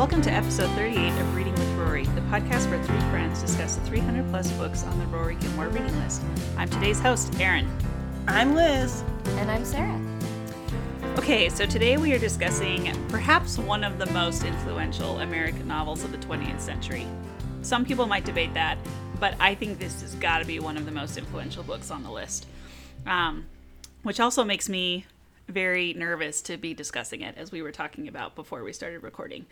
Welcome to episode 38 of Reading with Rory, the podcast where three friends discuss the 300 plus books on the Rory Gilmore reading list. I'm today's host, Erin. I'm Liz. And I'm Sarah. Okay, so today we are discussing perhaps one of the most influential American novels of the 20th century. Some people might debate that, but I think this has got to be one of the most influential books on the list. Um, which also makes me very nervous to be discussing it, as we were talking about before we started recording.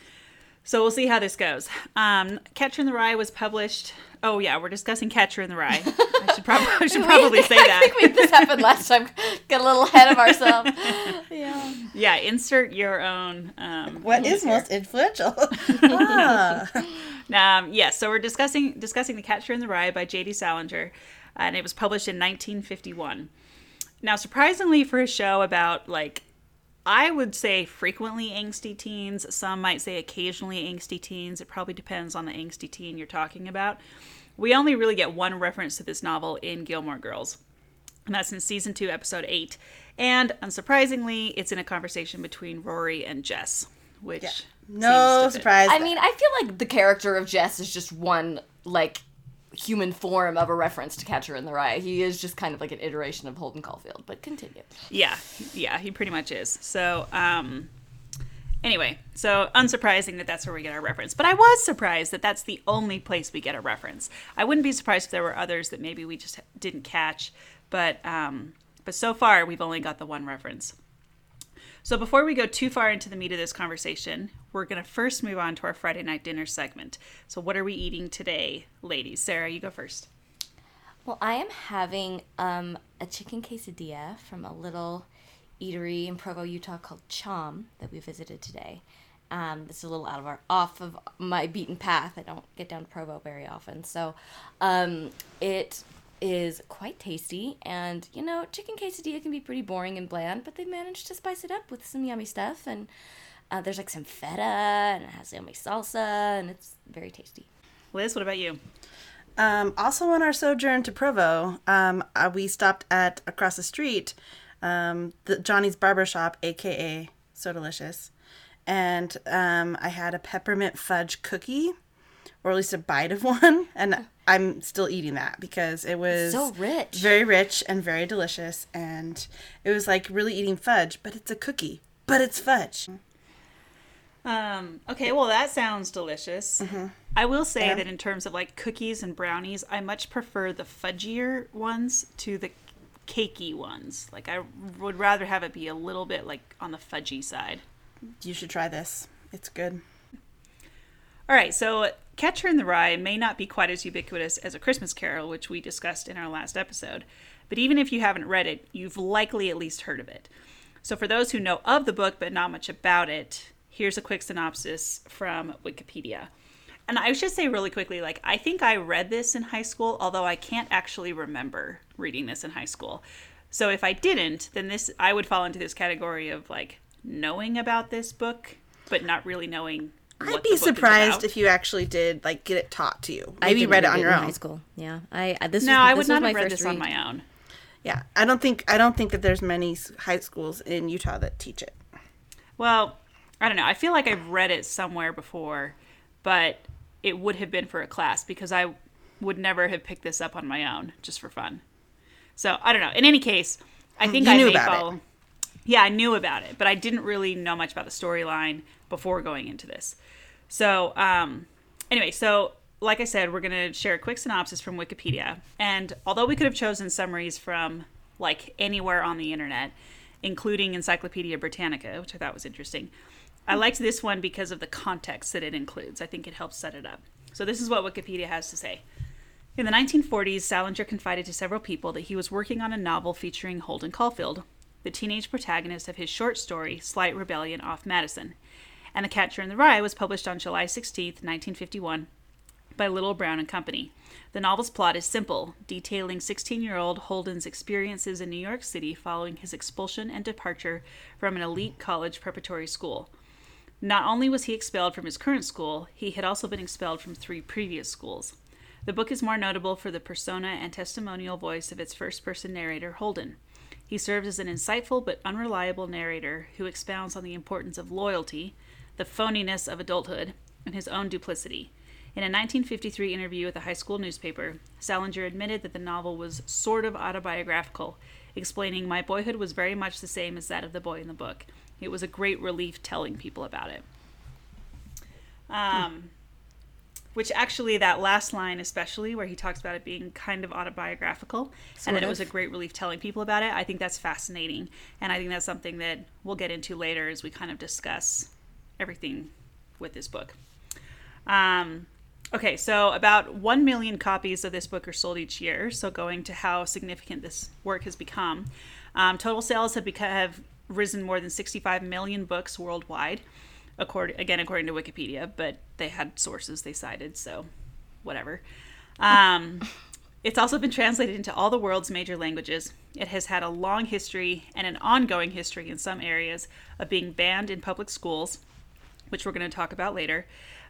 So we'll see how this goes. Um, Catcher in the Rye was published. Oh yeah, we're discussing Catcher in the Rye. I should probably I should probably say that. I think we, this happened last time. Got a little ahead of ourselves. yeah. Yeah, insert your own. Um, What is most influential? ah. Um, yes, so we're discussing discussing The Catcher in the Rye by J.D. Salinger, and it was published in 1951. Now, surprisingly, for a show about like, I would say frequently angsty teens. Some might say occasionally angsty teens. It probably depends on the angsty teen you're talking about. We only really get one reference to this novel in Gilmore Girls, and that's in season two, episode eight. And unsurprisingly, it's in a conversation between Rory and Jess, which seems No surprise. I mean, I feel like the character of Jess is just one, like, human form of a reference to Catcher in the Rye. He is just kind of like an iteration of Holden Caulfield, but continue. Yeah, yeah, he pretty much is. So, um, anyway, so unsurprising that that's where we get our reference. But I was surprised that that's the only place we get a reference. I wouldn't be surprised if there were others that maybe we just didn't catch. But, um, but so far we've only got the one reference. So before we go too far into the meat of this conversation, we're going to first move on to our Friday night dinner segment. So what are we eating today, ladies? Sarah, you go first. Well, I am having um, a chicken quesadilla from a little eatery in Provo, Utah called Chom that we visited today. Um, it's a little out of our off of my beaten path. I don't get down to Provo very often, so um, it is quite tasty. And you know, chicken quesadilla can be pretty boring and bland, but they managed to spice it up with some yummy stuff. And uh, there's like some feta, and it has yummy salsa, and it's very tasty. Liz, what about you? um, also on our sojourn to Provo, um, uh, we stopped at across the street, um, the Johnny's Barber Shop, aka So Delicious, and um, I had a peppermint fudge cookie, or at least a bite of one, and I'm still eating that because it was So rich. very rich and very delicious, and it was like really eating fudge, but it's a cookie, but it's fudge. Um, okay, well, that sounds delicious. I will say Yeah. that in terms of like cookies and brownies, I much prefer the fudgier ones to the cakey ones. Like, I would rather have it be a little bit like on the fudgy side. You should try this. It's good. All right, so Catcher in the Rye may not be quite as ubiquitous as A Christmas Carol, which we discussed in our last episode, but even if you haven't read it, you've likely at least heard of it. So, for those who know of the book but not much about it, here's a quick synopsis from Wikipedia. And I should say really quickly, like, I think I read this in high school, although I can't actually remember reading this in high school. So, if I didn't, then this, I would fall into this category of like knowing about this book, but not really knowing. I'd be the surprised if you actually did like get it taught to you. Maybe didn't read it on your in own. high school. Yeah, I, I this No, was, I would was not have read first this on my own. Yeah, I don't think I don't think that there's many high schools in Utah that teach it. Well, I don't know. I feel like I've read it somewhere before, but it would have been for a class because I would never have picked this up on my own just for fun. So I don't know. In any case, I mm, think You I knew may about it. Yeah, I knew about it, but I didn't really know much about the storyline before going into this. So, um, anyway, so like I said, we're going to share a quick synopsis from Wikipedia. And although we could have chosen summaries from like anywhere on the internet, including Encyclopedia Britannica, which I thought was interesting, I liked this one because of the context that it includes. I think it helps set it up. So, this is what Wikipedia has to say. In the 1940s, Salinger confided to several people that he was working on a novel featuring Holden Caulfield, the teenage protagonist of his short story, Slight Rebellion off Madison. And The Catcher in the Rye was published on July 16th, 1951, by Little Brown and Company. The novel's plot is simple, detailing 16 year old Holden's experiences in New York City following his expulsion and departure from an elite college preparatory school. Not only was he expelled from his current school, he had also been expelled from three previous schools. The book is more notable for the persona and testimonial voice of its first person narrator, Holden. He serves as an insightful but unreliable narrator who expounds on the importance of loyalty, the phoniness of adulthood and his own duplicity. In a 1953 interview with a high school newspaper, Salinger admitted that the novel was sort of autobiographical, explaining, My boyhood was very much the same as that of the boy in the book. It was a great relief telling people about it. Um, which actually, that last line, especially where he talks about it being kind of autobiographical and that it was a great relief telling people about it, I think that's fascinating. And I think that's something that we'll get into later as we kind of discuss everything with this book. Um, okay, so about 1 million copies of this book are sold each year. So, going to how significant this work has become, um, total sales have, have risen more than 65 million books worldwide, according, again, according to Wikipedia, but they had sources they cited, so whatever. Um, it's also been translated into all the world's major languages. It has had a long history and an ongoing history in some areas of being banned in public schools, which we're going to talk about later.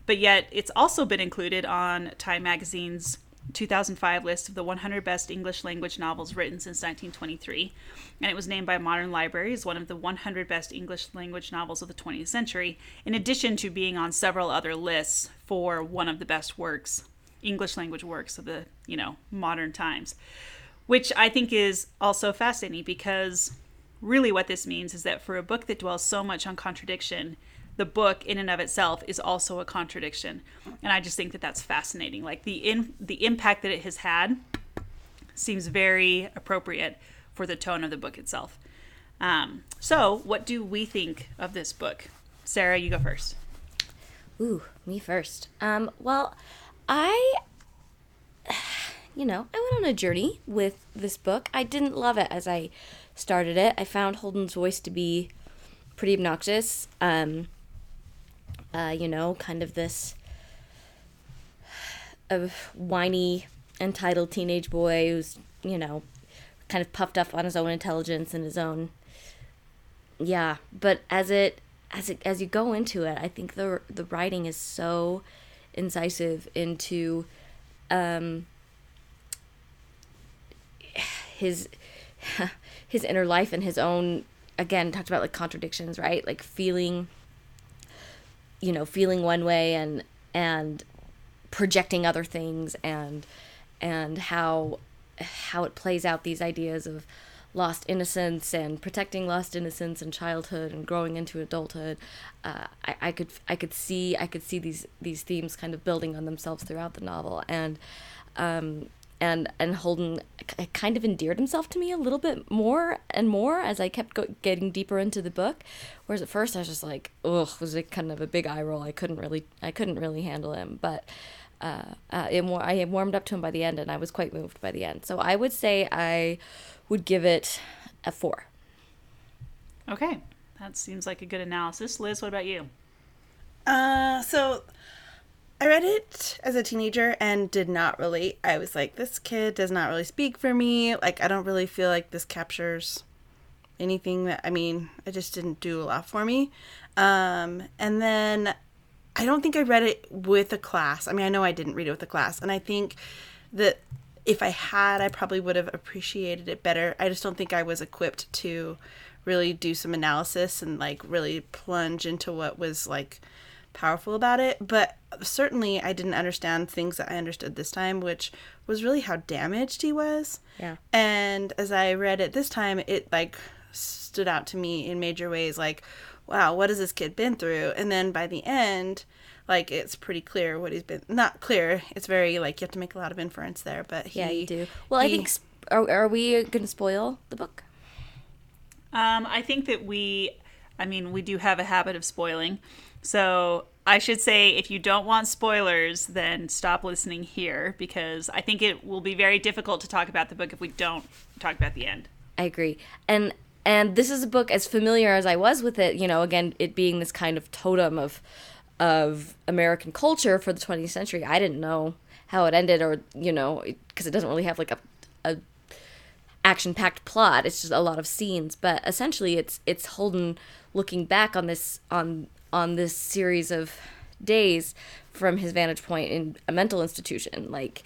But yet, it's also been included on Time Magazine's 2005 list of the 100 best English language novels written since 1923. And it was named by Modern Library as one of the 100 best English language novels of the 20th century, in addition to being on several other lists for one of the best works, English language works of the, you know, modern times. Which I think is also fascinating because really what this means is that for a book that dwells so much on contradiction, the book in and of itself is also a contradiction and i just think that that's fascinating like the in the impact that it has had seems very appropriate for the tone of the book itself um, so what do we think of this book sarah you go first Ooh, me first. Um, well, I, you know, I went on a journey with this book. I didn't love it as I started it. I found Holden's voice to be pretty obnoxious. Um, uh, you know, kind of this a whiny, entitled teenage boy who's, you know, kind of puffed up on his own intelligence and his own yeah. But as it as it as you go into it i think the the writing is so incisive into um his his inner life and his own again talked about like contradictions right? Like feeling you know feeling one way and and projecting other things and and how how it plays out these ideas of lost innocence and protecting lost innocence in childhood and growing into adulthood. Uh, I, I could I could see I could see these these themes kind of building on themselves throughout the novel and um, and and Holden k- kind of endeared himself to me a little bit more and more as I kept go- getting deeper into the book. Whereas at first I was just like, ugh, it was it kind of a big eye roll. I couldn't really I couldn't really handle him, but uh, uh, it, wa- I warmed up to him by the end, and I was quite moved by the end. So I would say I would give it a four. okay that seems like a good analysis liz what about you Uh, so I read it as a teenager and did not relate. I was like, this kid does not really speak for me. Like, I don't really feel like this captures anything that, I mean, it just didn't do a lot for me. Um, and then I don't think I read it with a class. I mean, I know I didn't read it with a class. And I think that if I had, I probably would have appreciated it better. I just don't think I was equipped to really do some analysis and like really plunge into what was like powerful about it. But certainly I didn't understand things that I understood this time, which was really how damaged he was. Yeah. And as I read it this time, it like stood out to me in major ways like, wow, what has this kid been through? And then by the end, like it's pretty clear what he's been not clear. It's very like you have to make a lot of inference there, but he, Yeah, you do. Well, I think sp- are, are we going to spoil the book? Um, I think that we, I mean, we do have a habit of spoiling. So I should say if you don't want spoilers, then stop listening here because I think it will be very difficult to talk about the book if we don't talk about the end. I agree. And and this is a book as familiar as I was with it, you know, again it being this kind of totem of of American culture for the 20th century. I didn't know how it ended or, you know, because it doesn't really have like a a action-packed plot. It's just a lot of scenes, but essentially it's it's Holden looking back on this on on this series of days from his vantage point in a mental institution like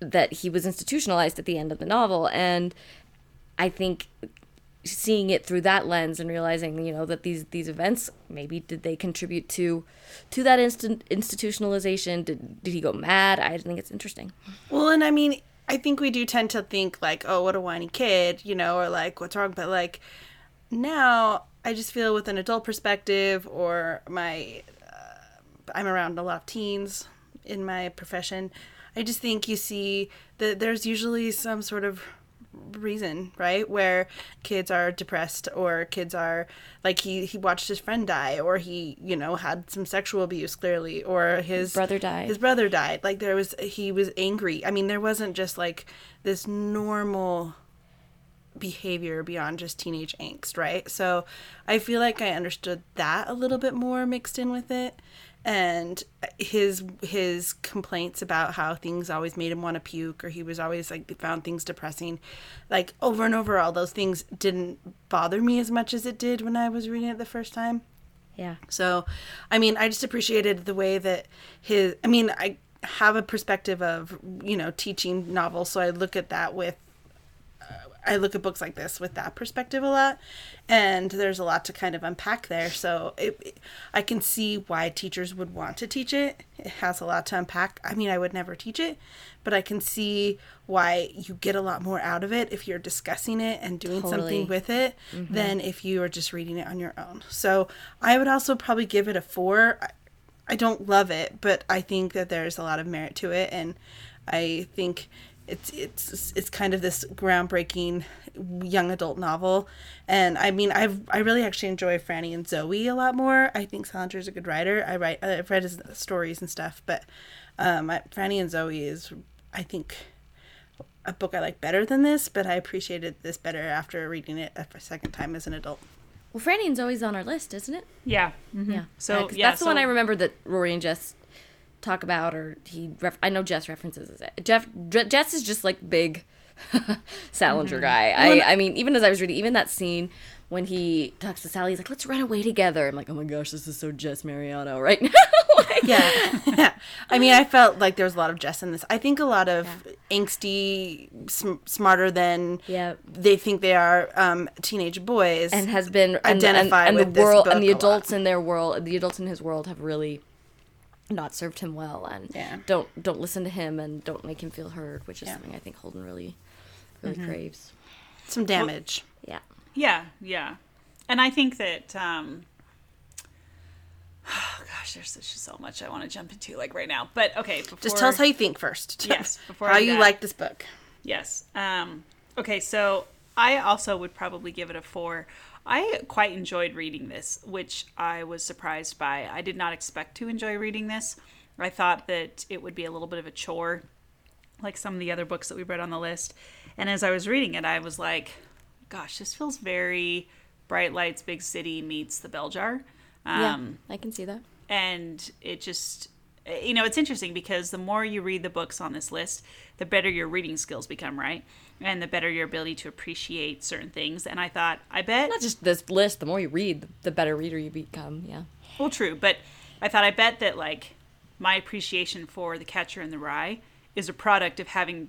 that he was institutionalized at the end of the novel. And I think seeing it through that lens and realizing you know that these these events maybe did they contribute to to that instant institutionalization? Did did he go mad? I think it's interesting. Well, and I mean, I think we do tend to think like, oh, what a whiny kid, you know, or like, what's wrong? But like, now I just feel with an adult perspective, or my, uh, I'm around a lot of teens in my profession. I just think you see that there's usually some sort of reason, right? Where kids are depressed or kids are like he he watched his friend die or he, you know, had some sexual abuse clearly or his brother died. His brother died. Like there was he was angry. I mean, there wasn't just like this normal behavior beyond just teenage angst, right? So I feel like I understood that a little bit more mixed in with it. And his his complaints about how things always made him want to puke or he was always like found things depressing. Like over and over all those things didn't bother me as much as it did when I was reading it the first time. yeah So, I mean, I just appreciated the way that his. I mean, I have a perspective of you know teaching novels, so I look at that with. I look at books like this with that perspective a lot, and there's a lot to kind of unpack there. So it, it- I can see why teachers would want to teach it. It has a lot to unpack. I mean, I would never teach it, but I can see why you get a lot more out of it if you're discussing it and doing Totally. something with it mm-hmm. than if you are just reading it on your own. So I would also probably give it a four. I, I don't love it, but I think that there's a lot of merit to it, and I think it's it's it's kind of this groundbreaking young adult novel. And I mean, I've I really actually enjoy Franny and Zooey a lot more. I think Salinger's a good writer. I write I've read his stories and stuff, but um, I- Franny and Zooey is I think a book I like better than this, but I appreciated this better after reading it a second time as an adult. well franny and zooey's on our list isn't it Yeah. mhm. yeah So Yeah, 'cause yeah, that's the one i remember that rory and jess talk about or he ref- i know jess references it jeff jess is just like big salinger guy I, I mean even as i was reading even that scene when he talks to sally he's like let's run away together i'm like oh my gosh this is so jess mariano right now Like- yeah, yeah. I mean, I felt like there was a lot of Jess in this. I think a lot of angsty, sm- smarter than Yeah. they think they are um, teenage boys. and has been and, and, and with the world and the book a lot. adults in their world the adults in his world have really not served him well and Yeah. don't don't listen to him and don't make him feel heard which is Yeah. Mm-hmm. something i think holden really really craves some damage. yeah Yeah, yeah. And I think that um oh gosh, there's just so much I want to jump into like right now. But okay, before Just tell us how you think first. Yes, before how I you that. like this book. Yes. Um okay, so I also would probably give it a 4. I quite enjoyed reading this, which I was surprised by. I did not expect to enjoy reading this. I thought that it would be a little bit of a chore like some of the other books that we read on the list. And as I was reading it, I was like, gosh, this feels very Bright Lights Big City meets the Bell Jar. Um, yeah i can see that and it just you know it's interesting because the more you read the books on this list the better your reading skills become right and the better your ability to appreciate certain things and i thought i bet not just this list the more you read the, the better reader you become yeah well true but i thought i bet that like my appreciation for the catcher in the rye is a product of having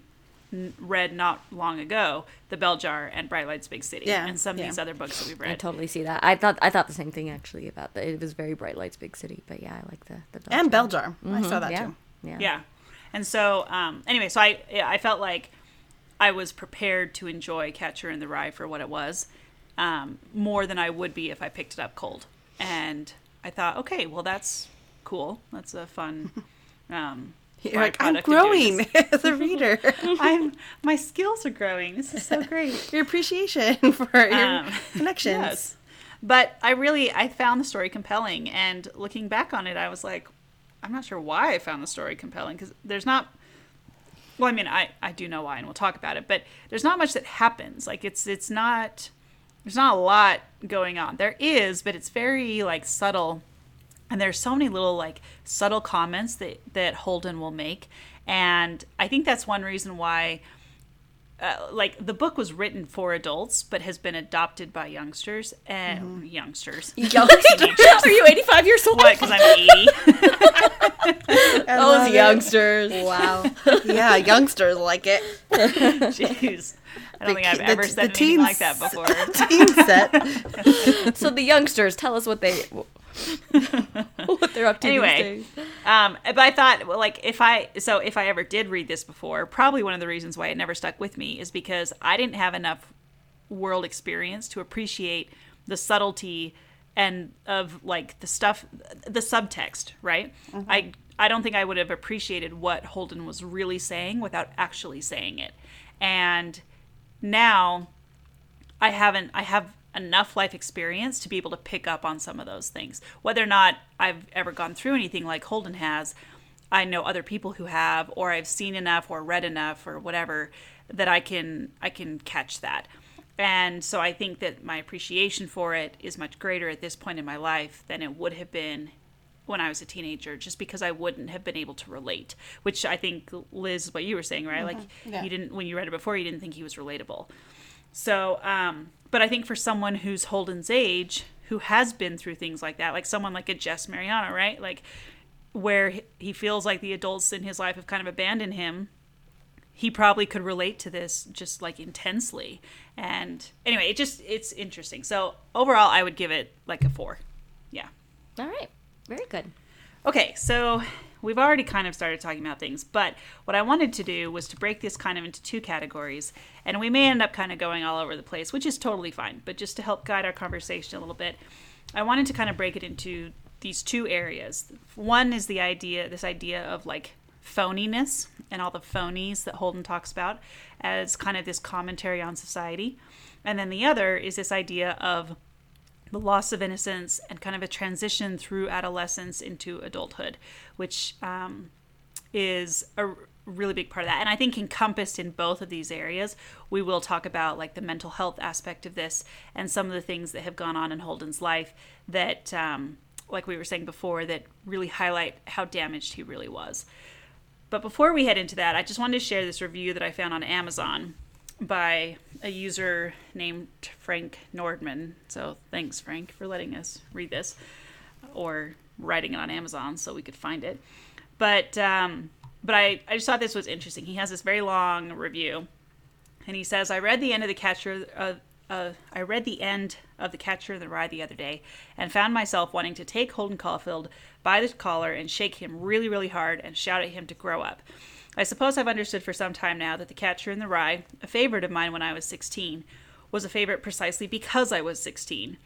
read not long ago the bell jar and bright lights big city Yeah, and some of these other books that we've read. i totally see that i thought i thought the same thing actually about that it was very bright lights big city but yeah i like the the Bell And Jar. Bell Jar. I saw that yeah too. yeah yeah and so um anyway so i i felt like i was prepared to enjoy catcher in the rye for what it was um more than i would be if i picked it up cold and i thought okay well that's cool that's a fun um You're like, I'm byproduct of doing growing as a reader. i'm my skills are growing this is so great your appreciation for your Um, connections. Yes. But I really I found the story compelling and looking back on it I was like I'm not sure why I found the story compelling cuz there's not well I mean I I do know why and we'll talk about it but there's not much that happens. Like it's it's not there's not a lot going on. There is, but it's very like subtle. And there's so many little like subtle comments that that Holden will make. And I think that's one reason why uh, like the book was written for adults but has been adopted by youngsters and youngsters Youngsters? are you 85 years old what because i'm 80 I those it. youngsters wow yeah, youngsters like it. jeez i I don't think I've ki- ever t- said anything like that before. teen set. So the youngsters, tell us what they what they're up to Anyway. Um, but I thought, well, like, if I so if I ever did read this before, probably one of the reasons why it never stuck with me is because I didn't have enough world experience to appreciate the subtlety and of like the stuff, the subtext, right? I I don't think I would have appreciated what Holden was really saying without actually saying it, and now I haven't I have enough life experience to be able to pick up on some of those things. Whether or not I've ever gone through anything like Holden has, I know other people who have or I've seen enough or read enough or whatever that I can I can catch that. And so I think that my appreciation for it is much greater at this point in my life than it would have been when I was a teenager, just because I wouldn't have been able to relate. Which I think Liz, what you were saying, right? Mm-hmm. Like Yeah. you didn't when you read it before, you didn't think he was relatable. So, um, but I think for someone who's Holden's age, who has been through things like that, like someone like a Jess Mariano, right? Like where he- he feels like the adults in his life have kind of abandoned him, he probably could relate to this just like intensely. And anyway, it just it's interesting. So overall, I would give it like a four. Yeah. All right. Very good. Okay, so we've already kind of started talking about things, but what I wanted to do was to break this kind of into two categories, and we may end up kind of going all over the place, which is totally fine, but just to help guide our conversation a little bit, I wanted to kind of break it into these two areas. One is the idea, this idea of like phoniness and all the phonies that Holden talks about as kind of this commentary on society. And then the other is this idea of the loss of innocence and kind of a transition through adolescence into adulthood, which um, is a really big part of that. And I think encompassed in both of these areas, we will talk about like the mental health aspect of this and some of the things that have gone on in Holden's life that, um, like we were saying before, that really highlight how damaged he really was. But before we head into that, I just wanted to share this review that I found on Amazon by a user named Frank Nordman. So thanks, Frank, for letting us read this or writing it on Amazon so we could find it. But um, but I, I just thought this was interesting. He has this very long review, and he says, "I read the end of the Catcher. Uh, uh, I read the end of the Catcher in the Rye the other day, and found myself wanting to take Holden Caulfield by the collar and shake him really, really hard and shout at him to grow up." I suppose I've understood for some time now that The Catcher in the Rye, a favorite of mine when I was 16, was a favorite precisely because I was 16.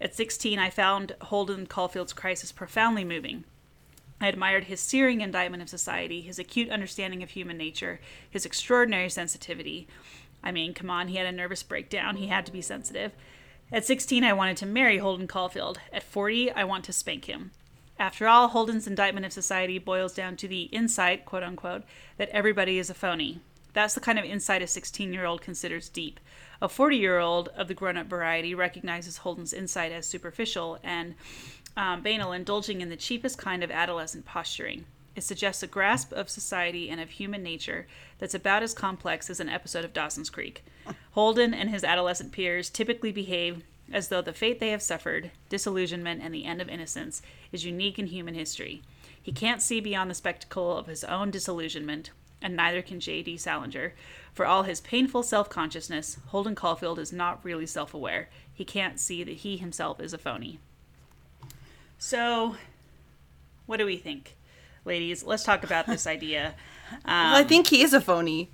At 16, I found Holden Caulfield's crisis profoundly moving. I admired his searing indictment of society, his acute understanding of human nature, his extraordinary sensitivity. I mean, come on, he had a nervous breakdown. He had to be sensitive. At 16, I wanted to marry Holden Caulfield. At 40, I want to spank him. After all, Holden's indictment of society boils down to the insight, quote unquote, that everybody is a phony. That's the kind of insight a 16 year old considers deep. A 40 year old of the grown up variety recognizes Holden's insight as superficial and um, banal, indulging in the cheapest kind of adolescent posturing. It suggests a grasp of society and of human nature that's about as complex as an episode of Dawson's Creek. Holden and his adolescent peers typically behave as though the fate they have suffered, disillusionment, and the end of innocence, is unique in human history. He can't see beyond the spectacle of his own disillusionment, and neither can J.D. Salinger. For all his painful self consciousness, Holden Caulfield is not really self aware. He can't see that he himself is a phony. So, what do we think, ladies? Let's talk about this idea. well, I think he is a phony,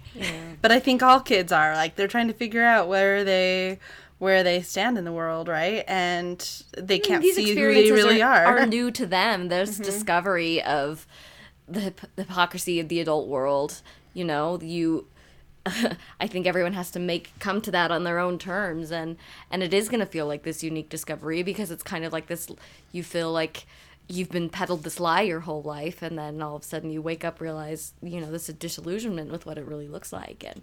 but I think all kids are like they're trying to figure out where they where they stand in the world, right? And they mm, can't These see who they really are, are. are new to them. There's mm-hmm. discovery of the hypocrisy of the adult world. You know, you. I think everyone has to make come to that on their own terms, and and it is going to feel like this unique discovery because it's kind of like this. You feel like you've been peddled this lie your whole life, and then all of a sudden you wake up, realize you know this is disillusionment with what it really looks like, and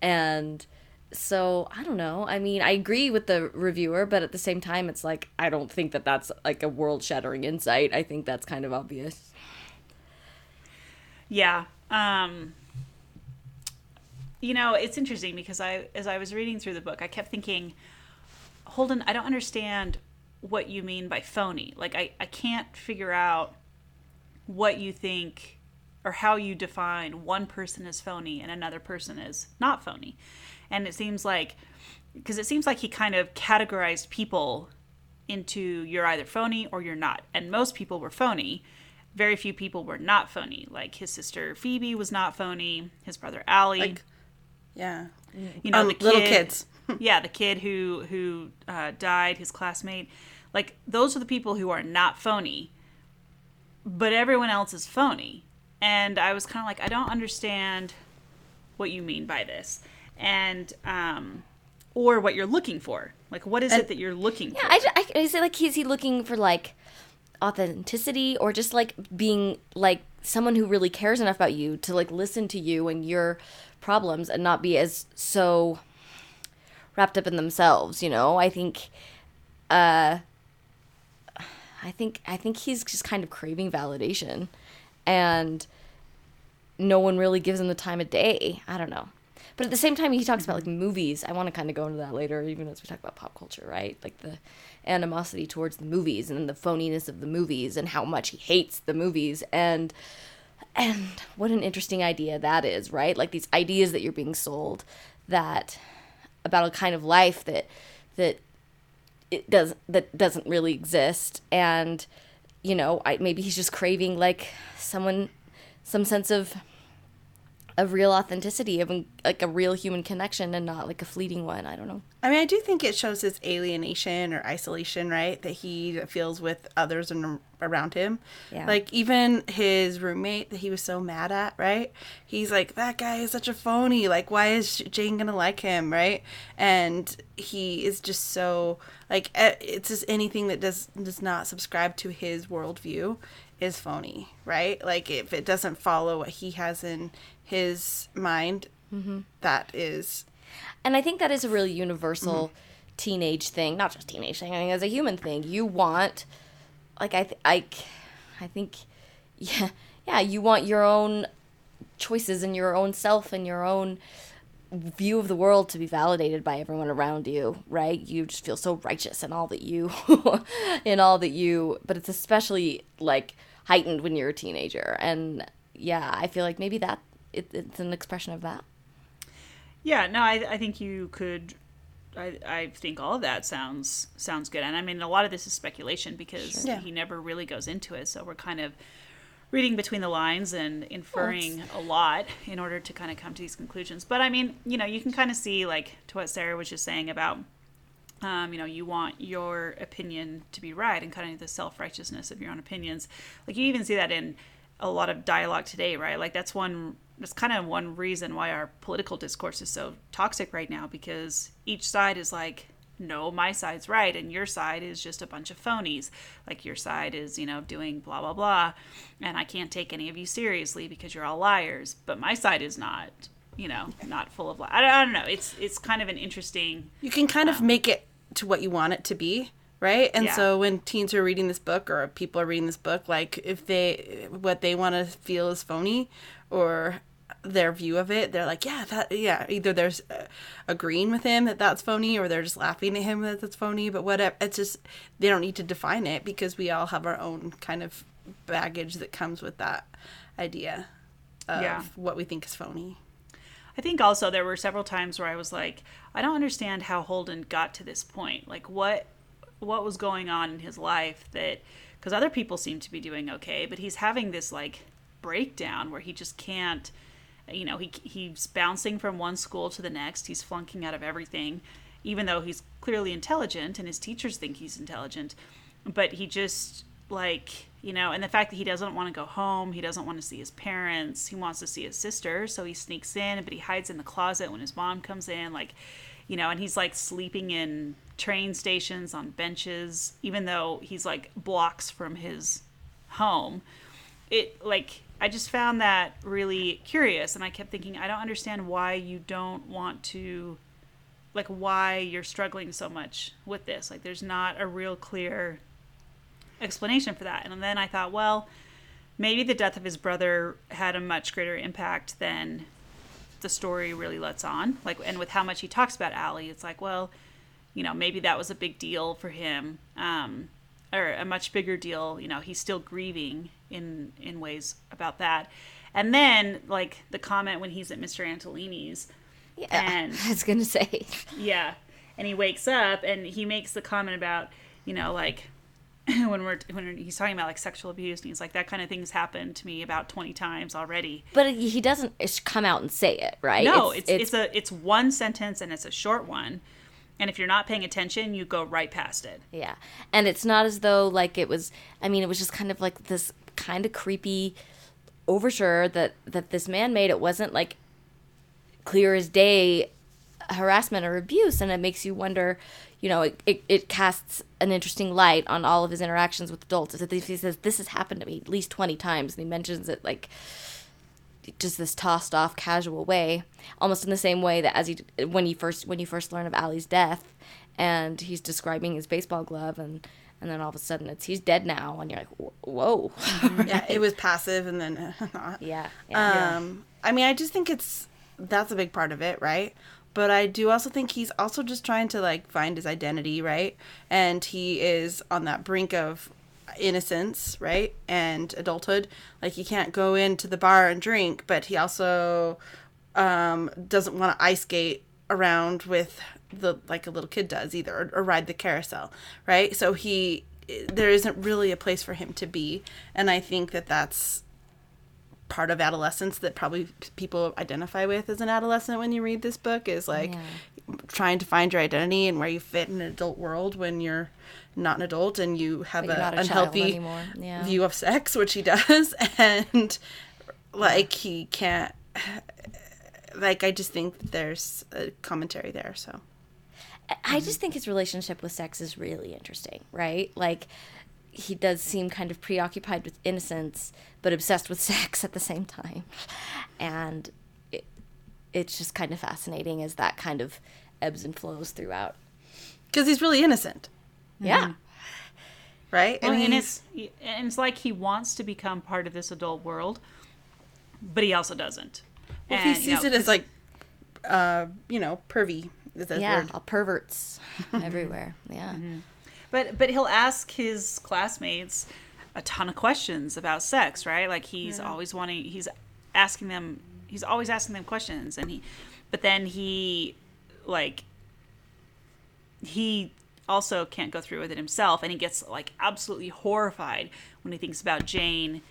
and so I don't know. I mean, I agree with the reviewer, but at the same time, it's like I don't think that that's like a world-shattering insight. I think that's kind of obvious. Yeah. Um, you know, it's interesting because I, as I was reading through the book, I kept thinking, Holden, I don't understand what you mean by phony. Like, I, I can't figure out what you think or how you define one person as phony and another person as not phony. And it seems like because it seems like he kind of categorized people into you're either phony or you're not. And most people were phony. Very few people were not phony. Like his sister Phoebe was not phony. His brother Allie. Like, yeah. you know, um, the kid, little kids. yeah, the kid who who uh, died, his classmate. Like those are the people who are not phony. But everyone else is phony. And I was kind of like, I don't understand what you mean by this. And um or what you're looking for. Like what is it that you're looking for? Yeah, I, I, I say like, is he looking for like authenticity or just like being like someone who really cares enough about you to like listen to you and your problems and not be as so wrapped up in themselves, you know? I think uh I think I think he's just kind of craving validation and no one really gives him the time of day. I don't know. But at the same time, he talks about like movies. I want to kind of go into that later, even as we talk about pop culture, right? Like the animosity towards the movies and the phoniness of the movies and how much he hates the movies and and what an interesting idea that is, right? Like these ideas that you're being sold that about a kind of life that that it does that doesn't really exist and you know, I maybe he's just craving like someone some sense of of real authenticity of like a real human connection and not like a fleeting one. I don't know. I mean, I do think it shows his alienation or isolation, right? That he feels with others and around him. Yeah. Like even his roommate that he was so mad at, right? He's like, that guy is such a phony. Like, why is Jane gonna like him, right? And he is just so like it's just anything that does does not subscribe to his worldview is phony, right? Like if it doesn't follow what he has in his mind, mm-hmm. that is And I think that is a really universal mm-hmm. teenage thing, not just teenage thing. I mean, as a human thing, you want, like I, th- I, I think, yeah, yeah, you want your own choices and your own self and your own view of the world to be validated by everyone around you, right? You just feel so righteous in all that you, in all that you, but it's especially like heightened when you're a teenager. And yeah, I feel like maybe that it, it's an expression of that. Yeah, no, I, I think you could. I, I think all of that sounds sounds good, and I mean a lot of this is speculation because Yeah. he never really goes into it, so we're kind of reading between the lines and inferring a lot in order to kind of come to these conclusions. But I mean, you know, you can kind of see like to what Sarah was just saying about, um, you know, you want your opinion to be right and kind of the self righteousness of your own opinions. Like you even see that in a lot of dialogue today, right? Like that's one that's kind of one reason why our political discourse is so toxic right now because each side is like no my side's right and your side is just a bunch of phonies like your side is you know doing blah blah blah and i can't take any of you seriously because you're all liars but my side is not you know not full of lies I, don't- I don't know it's it's kind of an interesting you can kind of um, make it to what you want it to be right and Yeah. so when teens are reading this book or people are reading this book like if they what they want to feel is phony or their view of it they're like yeah that yeah either they're uh, agreeing with him that that's phony or they're just laughing at him that that's phony but whatever it's just they don't need to define it because we all have our own kind of baggage that comes with that idea of Yeah. what we think is phony I think also there were several times where I was like, I don't understand how Holden got to this point. Like what what was going on in his life that because other people seem to be doing okay, but he's having this like breakdown where he just can't you know, he he's bouncing from one school to the next. He's flunking out of everything even though he's clearly intelligent and his teachers think he's intelligent, but he just like you know and the fact that he doesn't want to go home he doesn't want to see his parents he wants to see his sister so he sneaks in but he hides in the closet when his mom comes in like you know and he's like sleeping in train stations on benches even though he's like blocks from his home it like i just found that really curious and i kept thinking i don't understand why you don't want to like why you're struggling so much with this like there's not a real clear explanation for that. And then I thought, well, maybe the death of his brother had a much greater impact than the story really lets on. Like, and with how much he talks about Allie, it's like, well, you know, maybe that was a big deal for him. Um, or a much bigger deal. You know, he's still grieving in in ways about that. And then like the comment when he's at Mr. Antolini's, Yeah, And- I was gonna say. yeah, and he wakes up and he makes the comment about you know like when we're when he's talking about like sexual abuse and he's like that kind of thing's happened to me about 20 times already But he doesn't come out and say it, right? no it's, it's a it's one sentence and it's a short one and if you're not paying attention you go right past it Yeah. And it's not as though like it was I mean it was just kind of like this kind of creepy overture that that this man made. It wasn't like clear as day harassment or abuse and it makes you wonder, you know, it, it, it casts an interesting light on all of his interactions with adults. If he says this has happened to me at least 20 times and he mentions it like just this tossed off casual way almost in the same way that as he when you first when you first learn of Allie's death and he's describing his baseball glove and and then all of a sudden it's he's dead now and you're like "Wh- whoa yeah, it was passive and then not. yeah yeah Um, I mean, I just think it's that's a big part of it, right? But I do also think he's also just trying to like find his identity, right? And he is on that brink of innocence, right? And adulthood. Like he can't go into the bar and drink, but he also um, doesn't want to ice skate around with the like a little kid does either, or, or ride the carousel, right? So he there isn't really a place for him to be, and I think that that's part of adolescence that probably people identify with as an adolescent when you read this book is like Yeah. trying to find your identity and where you fit in an adult world when you're not an adult and you have But a a unhealthy. Yeah. view of sex which he does and like he can't like i just think there's a commentary there so I mm-hmm. just think his relationship with sex is really interesting, right? Like he does seem kind of preoccupied with innocence, but obsessed with sex at the same time, and it, it's just kind of fascinating as that kind of ebbs and flows throughout. because he's really innocent Mm-hmm. Yeah, right? Well, I mean, and it's and it's like he wants to become part of this adult world but he also doesn't. Well, And, he you sees know, it as like uh you know pervy is that yeah, word. all perverts everywhere. Yeah, mm-hmm. But but he'll ask his classmates a ton of questions about sex, right? Like he's mm-hmm. always wanting he's asking them he's always asking them questions and he but then he like he also can't go through with it himself and he gets like absolutely horrified when he thinks about Jane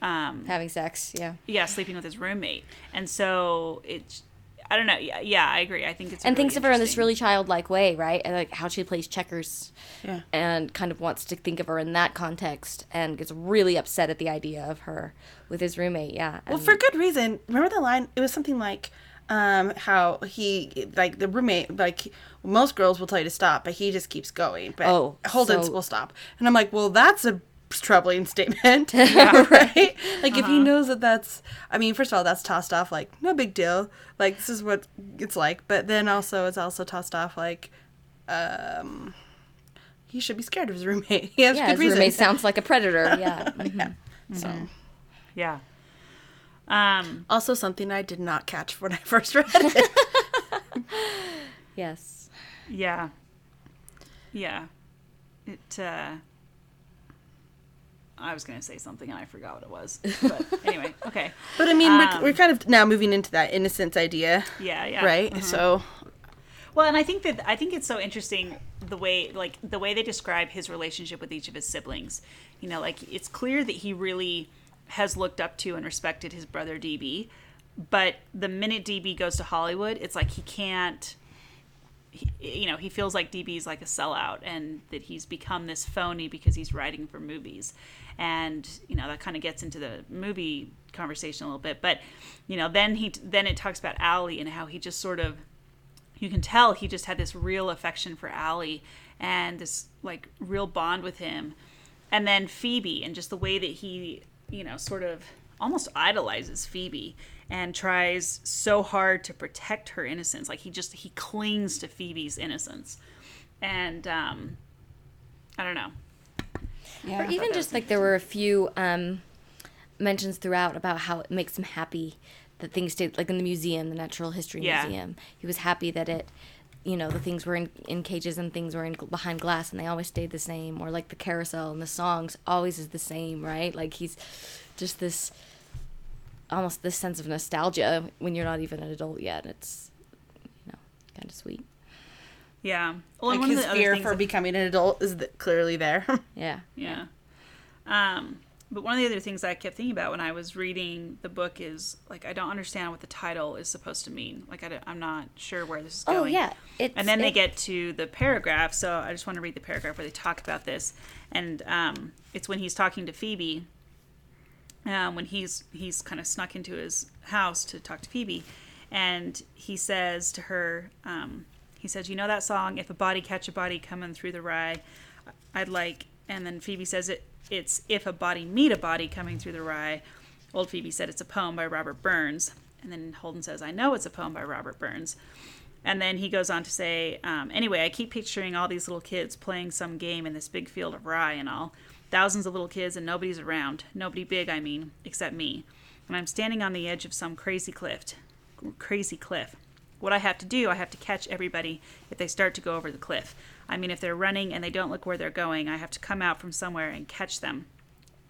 um having sex. Yeah, yeah, sleeping with his roommate. And so it's I don't know. Yeah, yeah I agree. I think it's and really thinks of her in this really childlike way, right? And like how she plays checkers. Yeah. and kind of wants to think of her in that context and gets really upset at the idea of her with his roommate. Yeah. Well, and- for good reason. Remember the line? It was something like, um, how he like the roommate like most girls will tell you to stop, but he just keeps going. But Oh, Holden so- will stop, and I'm like, well, that's a troubling statement, right? Like if he knows that that's, I mean, first of all, that's tossed off like no big deal. Like this is what it's like, but then also it's also tossed off like, um. He should be scared of his roommate. He has yeah, good his reason. roommate sounds like a predator. Yeah. mhm. so Yeah. Um also something I did not catch when I first read it. yes. Yeah. Yeah. It uh I was going to say something and I forgot what it was. But anyway, okay. But I mean, Um, we're, we're kind of now moving into that innocence idea, Yeah, yeah. right? So, Well, and I think that I think it's so interesting the way like the way they describe his relationship with each of his siblings. You know, like it's clear that he really has looked up to and respected his brother DB, but the minute DB goes to Hollywood, it's like he can't he, you know, he feels like DB is like a sellout and that he's become this phony because he's writing for movies. And, you know, that kind of gets into the movie conversation a little bit, but you know, then he then it talks about Allie and how he just sort of you can tell he just had this real affection for Allie and this like real bond with him. And then Phoebe and just the way that he, you know, sort of almost idolizes Phoebe and tries so hard to protect her innocence. Like he just he clings to Phoebe's innocence. And um I don't know. Yeah, or even just like there were a few um, mentions throughout about how it makes him happy that things stayed like in the museum, the Natural History Yeah. Museum. He was happy that it you know the things were in, in cages and things were in behind glass and they always stayed the same or like the carousel and the songs always is the same right like he's just this almost this sense of nostalgia when you're not even an adult yet it's you know kind of sweet Yeah. Well, like and one of his the fear things for that- becoming an adult is th- clearly there. yeah Yeah. Um, but one of the other things I kept thinking about when I was reading the book is like I don't understand what the title is supposed to mean. Like I am not sure where this is going. oh going. yeah it's and then they get to the paragraph. So I just want to read the paragraph where they talk about this, and um, it's when he's talking to Phoebe. Um, when he's he's kind of snuck into his house to talk to Phoebe, and he says to her, um, he says, "You know that song, if a body catch a body coming through the rye, I'd like." And then Phoebe says it. It's if a body meet a body coming through the rye. Old Phoebe said it's a poem by Robert Burns, and then Holden says, "I know it's a poem by Robert Burns." And then he goes on to say, um, anyway, I keep picturing all these little kids playing some game in this big field of rye and all. Thousands of little kids and nobody's around. Nobody big, I mean, except me. And I'm standing on the edge of some crazy cliff. Crazy cliff. What I have to do, I have to catch everybody if they start to go over the cliff. I mean, if they're running and they don't look where they're going, I have to come out from somewhere and catch them.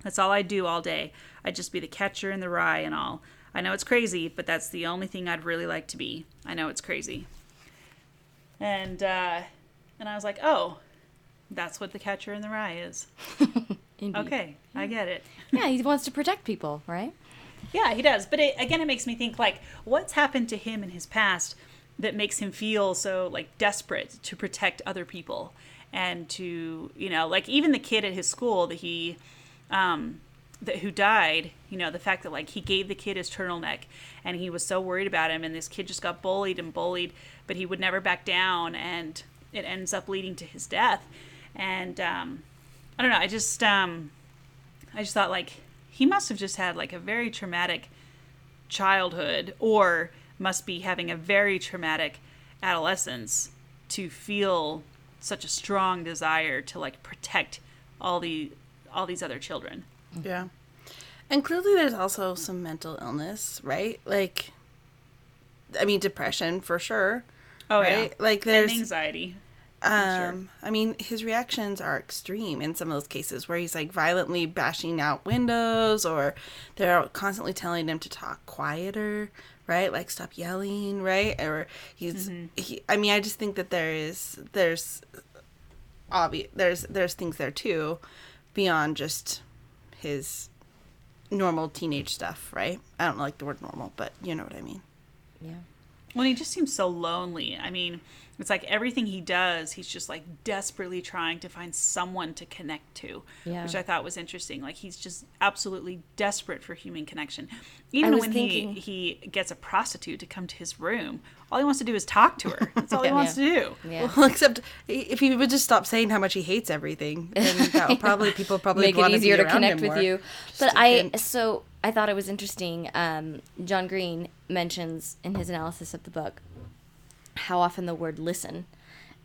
That's all I do all day. I'd just be the catcher in the rye and all. I know it's crazy, but that's the only thing I'd really like to be. I know it's crazy. And uh, and I was like, oh, that's what the catcher in the rye is. Okay, I get it. yeah he wants to protect people right Yeah, he does. But it, again, it makes me think like, what's happened to him in his past that makes him feel so like desperate to protect other people and to you know like even the kid at his school that he um that who died you know the fact that like he gave the kid his turtleneck and he was so worried about him and this kid just got bullied and bullied but he would never back down and it ends up leading to his death. And um i don't know i just um I just thought like he must have just had like a very traumatic childhood or must be having a very traumatic adolescence to feel such a strong desire to like protect all the all these other children. Yeah. And clearly there's also some mental illness, right? Like I mean depression for sure. Oh right? yeah. Like And there's anxiety. um I mean his reactions are extreme in some of those cases where he's like violently bashing out windows or they're constantly telling him to talk quieter, right? Like stop yelling, right? Or he's mm-hmm. he I mean I just think that there is there's obvious there's there's things there too beyond just his normal teenage stuff, right? I don't like the word normal, but you know what I mean. yeah Well, he just seems so lonely. I mean, it's like everything he does, he's just like desperately trying to find someone to connect to, Yeah. which I thought was interesting. Like he's just absolutely desperate for human connection. Even when thinking- he he gets a prostitute to come to his room, all he wants to do is talk to her. That's all he Yeah. wants to do. yeah Well, except if he would just stop saying how much he hates everything, then that would probably people probably make it wanna easier to connect with more. you. Just But I hint. so I thought it was interesting. Um, John Green mentions in his analysis of the book how often the word "listen"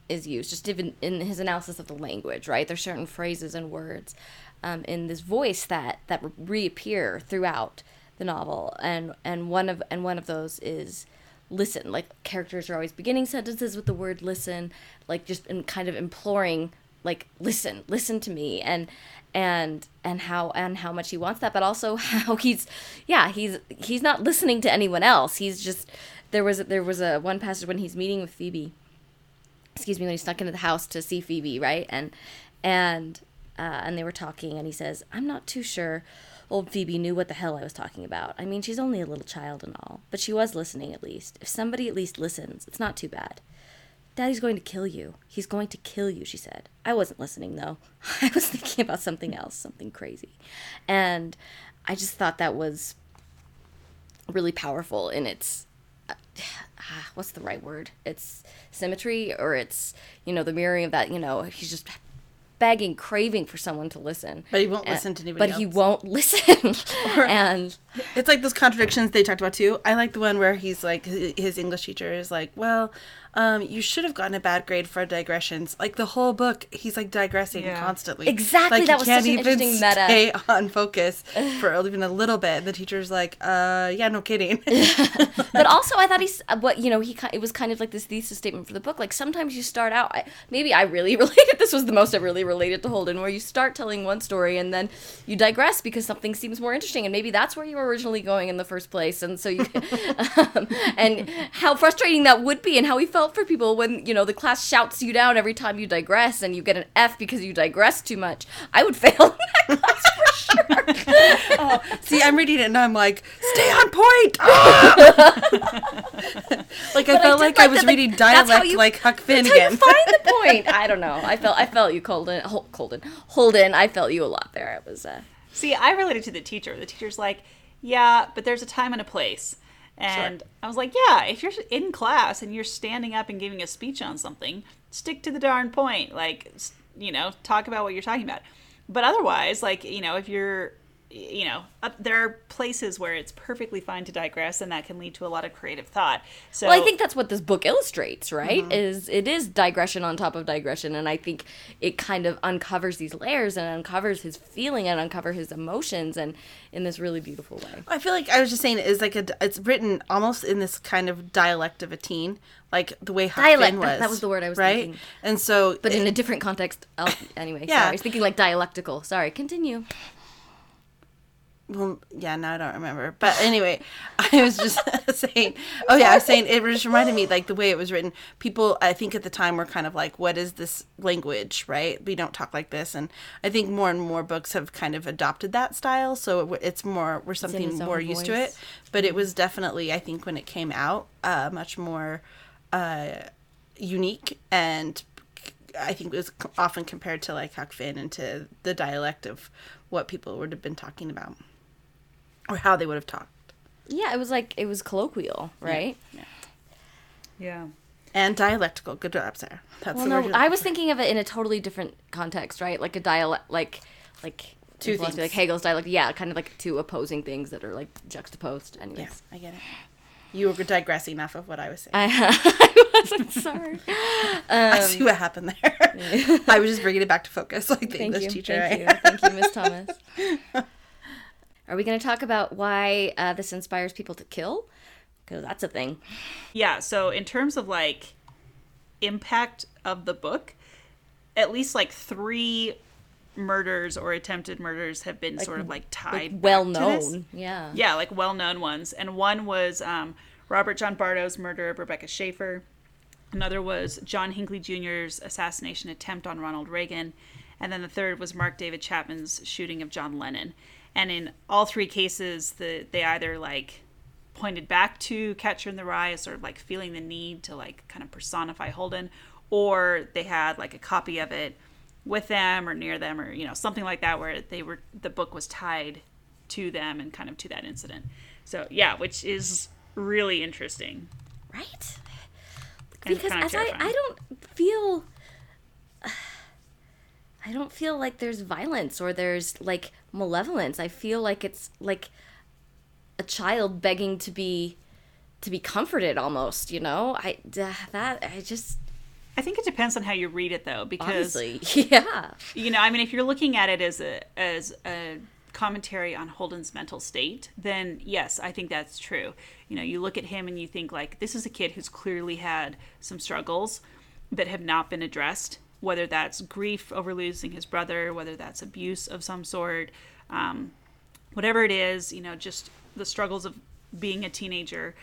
is used, just even in his analysis of the language. Right, there's certain phrases and words um, in this voice that that reappear throughout the novel, and and one of and one of those is listen like characters are always beginning sentences with the word listen like just in kind of imploring like listen listen to me and and and how and how much he wants that but also how he's yeah he's he's not listening to anyone else. He's just there was there was a one passage when he's meeting with phoebe excuse me when he snuck into the house to see phoebe right? And and uh, and they were talking and he says i'm not too sure old phoebe knew what the hell i was talking about i mean she's only a little child and all but she was listening at least if somebody at least listens it's not too bad Daddy's going to kill you. He's going to kill you, she said. I wasn't listening, though. I was thinking about something else, something crazy. And I just thought that was really powerful in its. Uh, ah, what's the right word? It's symmetry, or it's, you know, the mirroring of that, you know, he's just begging, craving for someone to listen. But he won't And- listen to anybody But he won't listen. and It's like those contradictions they talked about too. I like the one where he's like his English teacher is like, "Well, um, you should have gotten a bad grade for digressions." Like the whole book, he's like digressing Yeah. constantly. Exactly, Like, that he was can't such an even interesting meta. Stay on focus for even a little bit. And the teacher's like, "Uh, yeah, no kidding." but also I thought he's uh, what you know he ki- it was kind of like this thesis statement for the book. Like sometimes you start out I, maybe I really related. This was the most I really related to Holden, where you start telling one story and then you digress because something seems more interesting, and maybe that's where you were originally going in the first place. And so you um, and how frustrating that would be, and how he felt for people when you know the class shouts you down every time you digress, and you get an F because you digress too much. I would fail in that class for sure. See, I'm reading it and I'm like, "Stay on point." Ah! like I But felt did like I was that, reading that's dialect you- like Huck Finn That's how you find the point. I don't know. I felt I felt you, Colden. Hol- Colden. Holden. I felt you a lot there. It was. Uh, See, I related to the teacher. The teacher's like, yeah, but there's a time and a place. And I was like, yeah, if you're in class and you're standing up and giving a speech on something, stick to the darn point. Like, you know, talk about what you're talking about. But otherwise, like, you know, if you're, you know, up, there are places where it's perfectly fine to digress and that can lead to a lot of creative thought. So well, I think that's what this book illustrates, right? Mm-hmm. Is it is digression on top of digression, and I think it kind of uncovers these layers and uncovers his feeling and uncover his emotions, and in this really beautiful way. I feel like I was just saying it is like a it's written almost in this kind of dialect of a teen, like the way Huck Dialect, Finn was. that was the word I was right? thinking. And so, But in a different context. Oh, anyway, Yeah. sorry. I was thinking like dialectical. Sorry. Continue. Well, yeah, now I don't remember. But anyway, I was just saying. Oh yeah, I was saying it just reminded me like the way it was written. People, I think at the time were kind of like, "What is this language?" Right? We don't talk like this, and I think more and more books have kind of adopted that style. So it, it's more we're something more used to it. But it was definitely, I think, when it came out, uh, much more uh, unique and I think it was often compared to like Huck Finn and to the dialect of what people would have been talking about or how they would have talked. Yeah, it was like it was colloquial, right? yeah. yeah. And dialectical. Good job, Sarah. That's Well, the no, I looking was thinking of it in a totally different context, right? Like a dialect, like like Two things. like Hegel's dialect. Yeah, kind of like two opposing things that are like juxtaposed. for. Anyways, Yeah, I get it. You were digressing off of what I was saying. I, I wasn't sorry. I um, see what happened there. I was just bringing it back to focus, like the Thank English you, teacher. thank I- you, thank you, Miss Thomas. Are we going to talk about why uh, this inspires people to kill? Because that's a thing. Yeah, so in terms of like impact of the book, at least like three murders or attempted murders have been sort of like tied back well known. Yeah. Yeah, like well known ones. And one was um, Robert John Bardo's murder of Rebecca Schaeffer. Another was John Hinckley Jr.'s assassination attempt on Ronald Reagan. And then the third was Mark David Chapman's shooting of John Lennon. And in all three cases, the they either like pointed back to Catcher in the Rye as sort of like feeling the need to like kind of personify Holden, or they had like a copy of it with them or near them or you know something like that where they were the book was tied to them and kind of to that incident. So yeah, which is really interesting. Right? Because kinda as I. I don't feel I don't feel like there's violence or there's like malevolence. I feel like it's like a child begging to be to be comforted almost, you know? I that I just I think it depends on how you read it though, because honestly, yeah. you know, I mean, if you're looking at it as a as a commentary on Holden's mental state, then yes, I think that's true. You know, you look at him and you think like this is a kid who's clearly had some struggles that have not been addressed, whether that's grief over losing his brother, whether that's abuse of some sort, um, whatever it is, you know, just the struggles of being a teenager.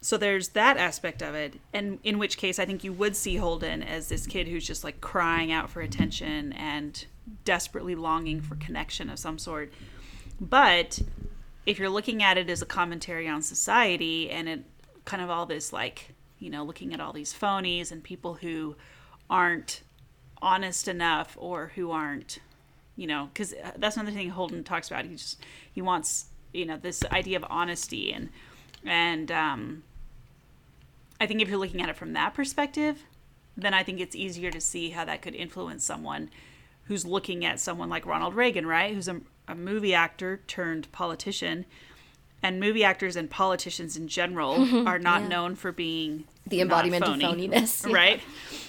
So there's that aspect of it, and in which case I think you would see Holden as this kid who's just like crying out for attention and desperately longing for connection of some sort. But if you're looking at it as a commentary on society and it kind of all this like, you know, looking at all these phonies and people who aren't honest enough or who aren't you know because that's another thing holden talks about he just he wants you know this idea of honesty and and um i think if you're looking at it from that perspective then i think it's easier to see how that could influence someone who's looking at someone like ronald reagan right who's a a movie actor turned politician. And movie actors and politicians in general mhm, are not yeah. known for being The embodiment of phony, phoniness, yeah. right?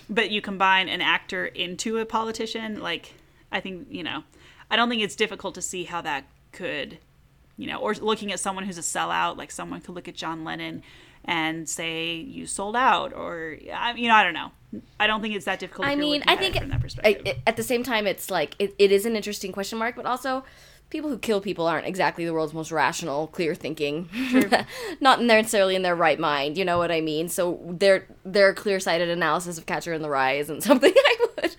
But you combine an actor into a politician, like I think you know, I don't think it's difficult to see how that could, you know, or looking at someone who's a sellout, like someone could look at John Lennon and say you sold out, or I- you know, I don't know. I don't think it's that difficult. I mean, I think from that I, perspective. it- at the same time, it's like it, it is an interesting question mark, but also people who kill people aren't exactly the world's most rational, clear thinking, not necessarily in their right mind. You know what I mean? So their their clear sighted analysis of Catcher in the Rye isn't something I would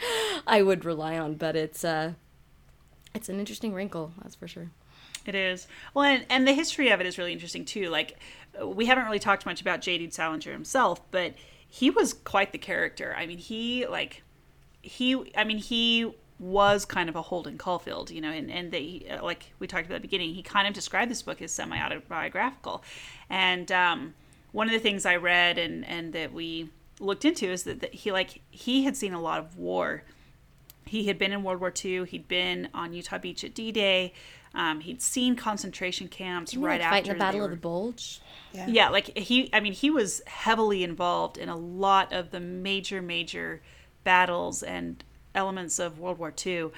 I would rely on, but it's uh it's an interesting wrinkle, that's for sure. It is. Well, and, and the history of it is really interesting too. Like, we haven't really talked much about J.D. Salinger himself, but he was quite the character. I mean, he like he. I mean, he was kind of a Holden Caulfield, you know, and and they like we talked about at the beginning. He kind of described this book as semi autobiographical, and um, one of the things I read and and that we looked into is that, that he like he had seen a lot of war he had been in World War II. He'd been on Utah Beach at D-Day. Um, he'd seen concentration camps Didn't he, right like, after fight in the Battle they of the Bulge. Yeah. yeah, like he. I mean, he was heavily involved in a lot of the major, major battles and elements of World War II.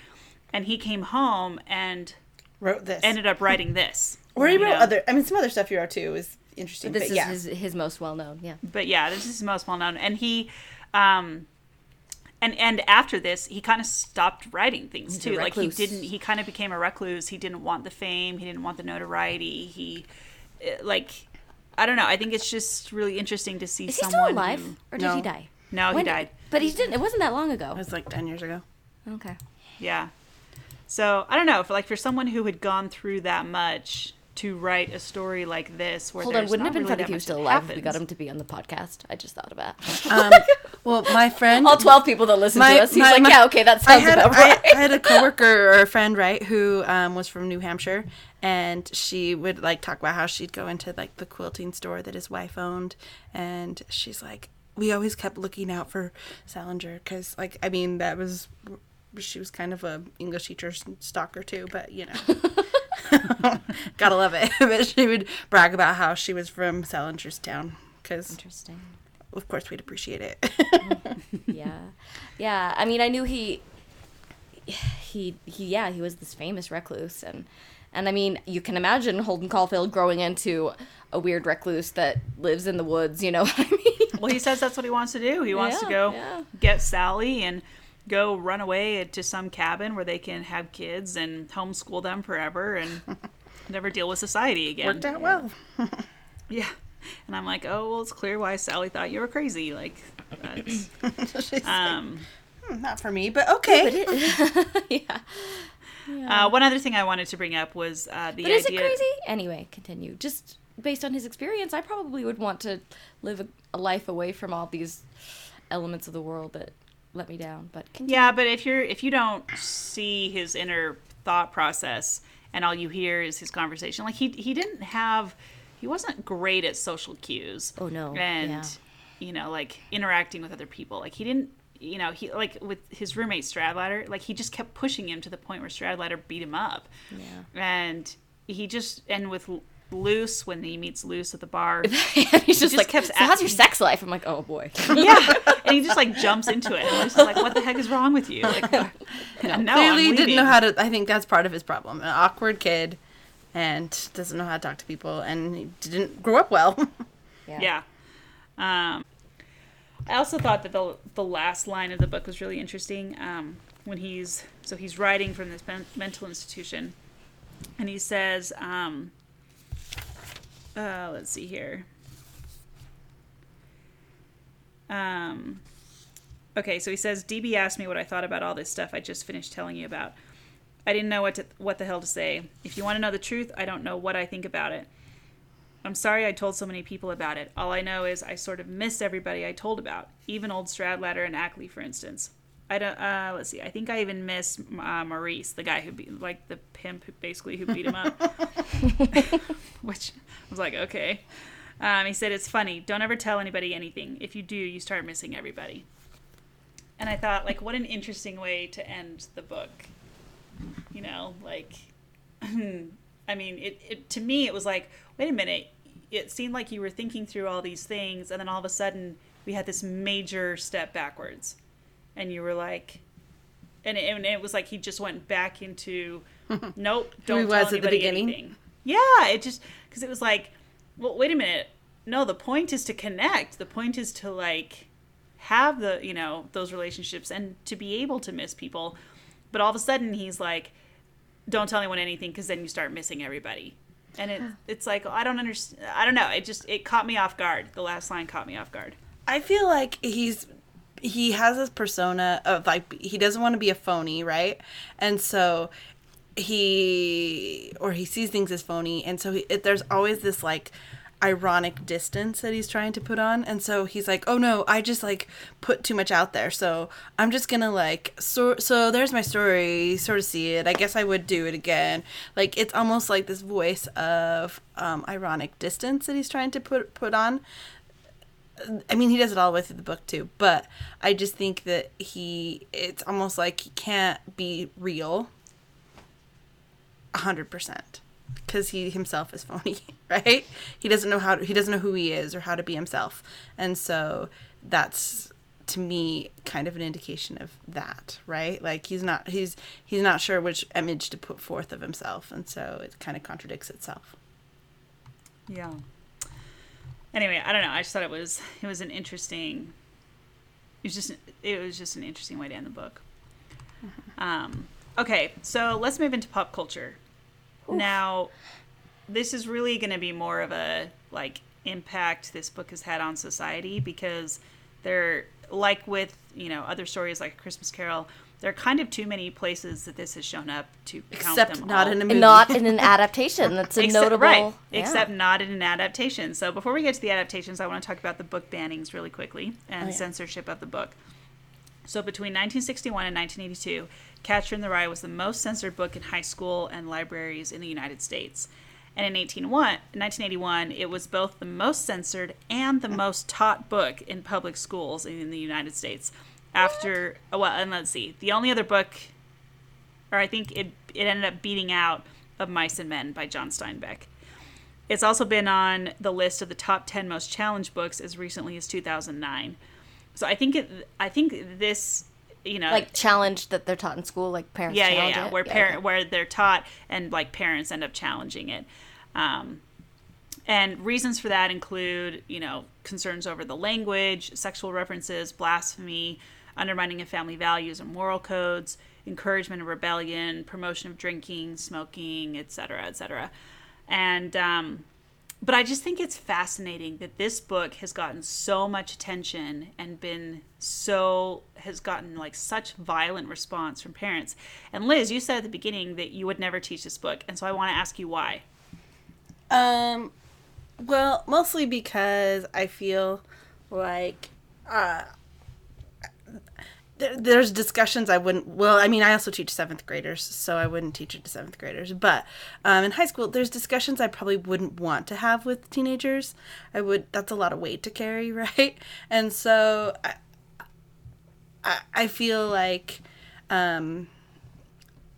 And he came home and Wrote this. ended up writing this. or he you wrote know? other. I mean, some other stuff he wrote too is interesting. This but is yeah. his his most well known, yeah. but yeah, this is his most well known. And he, um, and and after this, he kind of stopped writing things too. Like he didn't. He kind of became a recluse. He didn't want the fame. He didn't want the notoriety. He, eh, like, I don't know. I think it's just really interesting to see Is he someone still alive who- or did No. he die? No, he When- died. But he didn't. It wasn't that long ago. it was like ten years ago. Okay. Yeah. So I don't know. For like for someone who had gone through that much to write a story like this, where Hold on, there's wouldn't not have been really funny if that he was much still that alive if we got him to be on the podcast. I just thought of that. Um, well, my friend, All 12 people that listen My- to us, he's my- like, my- yeah, okay, that I sounds had, about I, right. I had a coworker or a friend, right, who um, was from New Hampshire, and she would like talk about how she'd go into like the quilting store that his wife owned, and she's like, we always kept looking out for Salinger because, like, I mean, that was she was kind of a English teacher stalker too, but you know. Gotta love it. but she would brag about how she was from Salinger's town because, Interesting. of course, we'd appreciate it. Yeah. Yeah. I mean, I knew he, he, he, yeah, he was this famous recluse. And, and I mean, you can imagine Holden Caulfield growing into a weird recluse that lives in the woods, you know what I mean? Well, he says that's what he wants to do. He wants to go yeah. get Sally and go run away to some cabin where they can have kids and homeschool them forever and never deal with society again. Worked out well. Yeah. And I'm like, oh, well, it's clear why Sally thought you were crazy. Like, that's, She's like, um, "Hmm, not for me, but okay. yeah. uh, one other thing I wanted to bring up was uh, the But is it idea. crazy? Anyway, continue. Just based on his experience, I probably would want to live a, a life away from all these elements of the world that let me down. But continue. Yeah, but if you're if you don't see his inner thought process and all you hear is his conversation, like he he didn't have he wasn't great at social cues. Oh, no. And Yeah. you know, like interacting with other people. Like he didn't you know, he like with his roommate Stradlater, like he just kept pushing him to the point where Stradlater beat him up. Yeah. And he just and with Luce when he meets Luce at the bar. he's just, just like, kept so how's your sex life? I'm like, oh boy. yeah, and he just like jumps into it. And I'm just like, what the heck is wrong with you? Like, no, I'm Clearly, didn't know how to. I think that's part of his problem. An awkward kid, and doesn't know how to talk to people, and he didn't grow up well. Yeah. Um, I also thought that the the last line of the book was really interesting. Um, when he's so he's writing from this men- mental institution, and he says, um, uh, "Let's see here." Um, okay, so he says, "DB asked me what I thought about all this stuff I just finished telling you about. I didn't know what to, what the hell to say. If you want to know the truth, I don't know what I think about it." I'm sorry I told so many people about it. All I know is I sort of miss everybody I told about, even old Stradlater and Ackley, for instance. I don't. Uh, let's see. I think I even miss uh, Maurice, the guy who beat, like the pimp, who basically who beat him up. Which I was like, okay. Um, he said it's funny. Don't ever tell anybody anything. If you do, you start missing everybody. And I thought, like, what an interesting way to end the book. You know, like I mean, it, it to me it was like, wait a minute. It seemed like you were thinking through all these things, and then all of a sudden we had this major step backwards, and you were like, and it, and it was like he just went back into, nope, he don't was tell at the beginning? anything. Yeah, it just because it was like, well, wait a minute. No, the point is to connect. The point is to like have the you know those relationships and to be able to miss people. But all of a sudden he's like, don't tell anyone anything because then you start missing everybody. And it, it's like I don't understand. I don't know. It just it caught me off guard. The last line caught me off guard. I feel like he's he has this persona of like he doesn't want to be a phony, right? And so he or he sees things as phony, and so he, it, there's always this like ironic distance that he's trying to put on and so he's like oh no i just like put too much out there so i'm just gonna like so so there's my story sort of see it i guess i would do it again like it's almost like this voice of um, ironic distance that he's trying to put put on I mean, he does it all the way through the book too, but I just think that he, it's almost like he can't be real a hundred percent because he himself is phony, right? He doesn't know how, to, he doesn't know who he is or how to be himself. And so that's, to me, kind of an indication of that, right? Like he's not, he's, he's not sure which image to put forth of himself. And so it kind of contradicts itself. Yeah. Anyway, I don't know. I just thought it was it was an interesting. It was just it was just an interesting way to end the book. Um, okay, so let's move into pop culture. Now, this is really going to be more of a like impact this book has had on society because they're like with you know other stories like Christmas Carol. There are kind of too many places that this has shown up to count Except them not all. in a movie. Not in an adaptation. That's a Except- notable. right yeah. except not in an adaptation so before we get to the adaptations i want to talk about the book bannings really quickly and Oh, yeah. censorship of the book so between 1961 and 1982 catcher in the rye was the most censored book in high school and libraries in the united states and in 1801 1981 it was both the most censored and the mm. most taught book in public schools in the united states after well and let's see the only other book or I think it it ended up beating out of Mice and Men by John Steinbeck. It's also been on the list of the top 10 most challenged books as recently as 2009. So I think it I think this you know like challenge that they're taught in school, like parents. yeah yeah yeah it? where Yeah, parent okay. where they're taught and like parents end up challenging it. Um, and reasons for that include, you know, concerns over the language, sexual references, blasphemy, undermining of family values and moral codes, encouragement of rebellion, promotion of drinking, smoking, etc., etc. And um, but I just think it's fascinating that this book has gotten so much attention and been so has gotten like such violent response from parents. And Liz, you said at the beginning that you would never teach this book, and so I want to ask you why. Um, well, mostly because I feel like uh, there's discussions I wouldn't. Well, I mean, I also teach seventh graders, so I wouldn't teach it to seventh graders. But um, in high school, there's discussions I probably wouldn't want to have with teenagers. I would. That's a lot of weight to carry, right? And so I, I, I feel like. Um,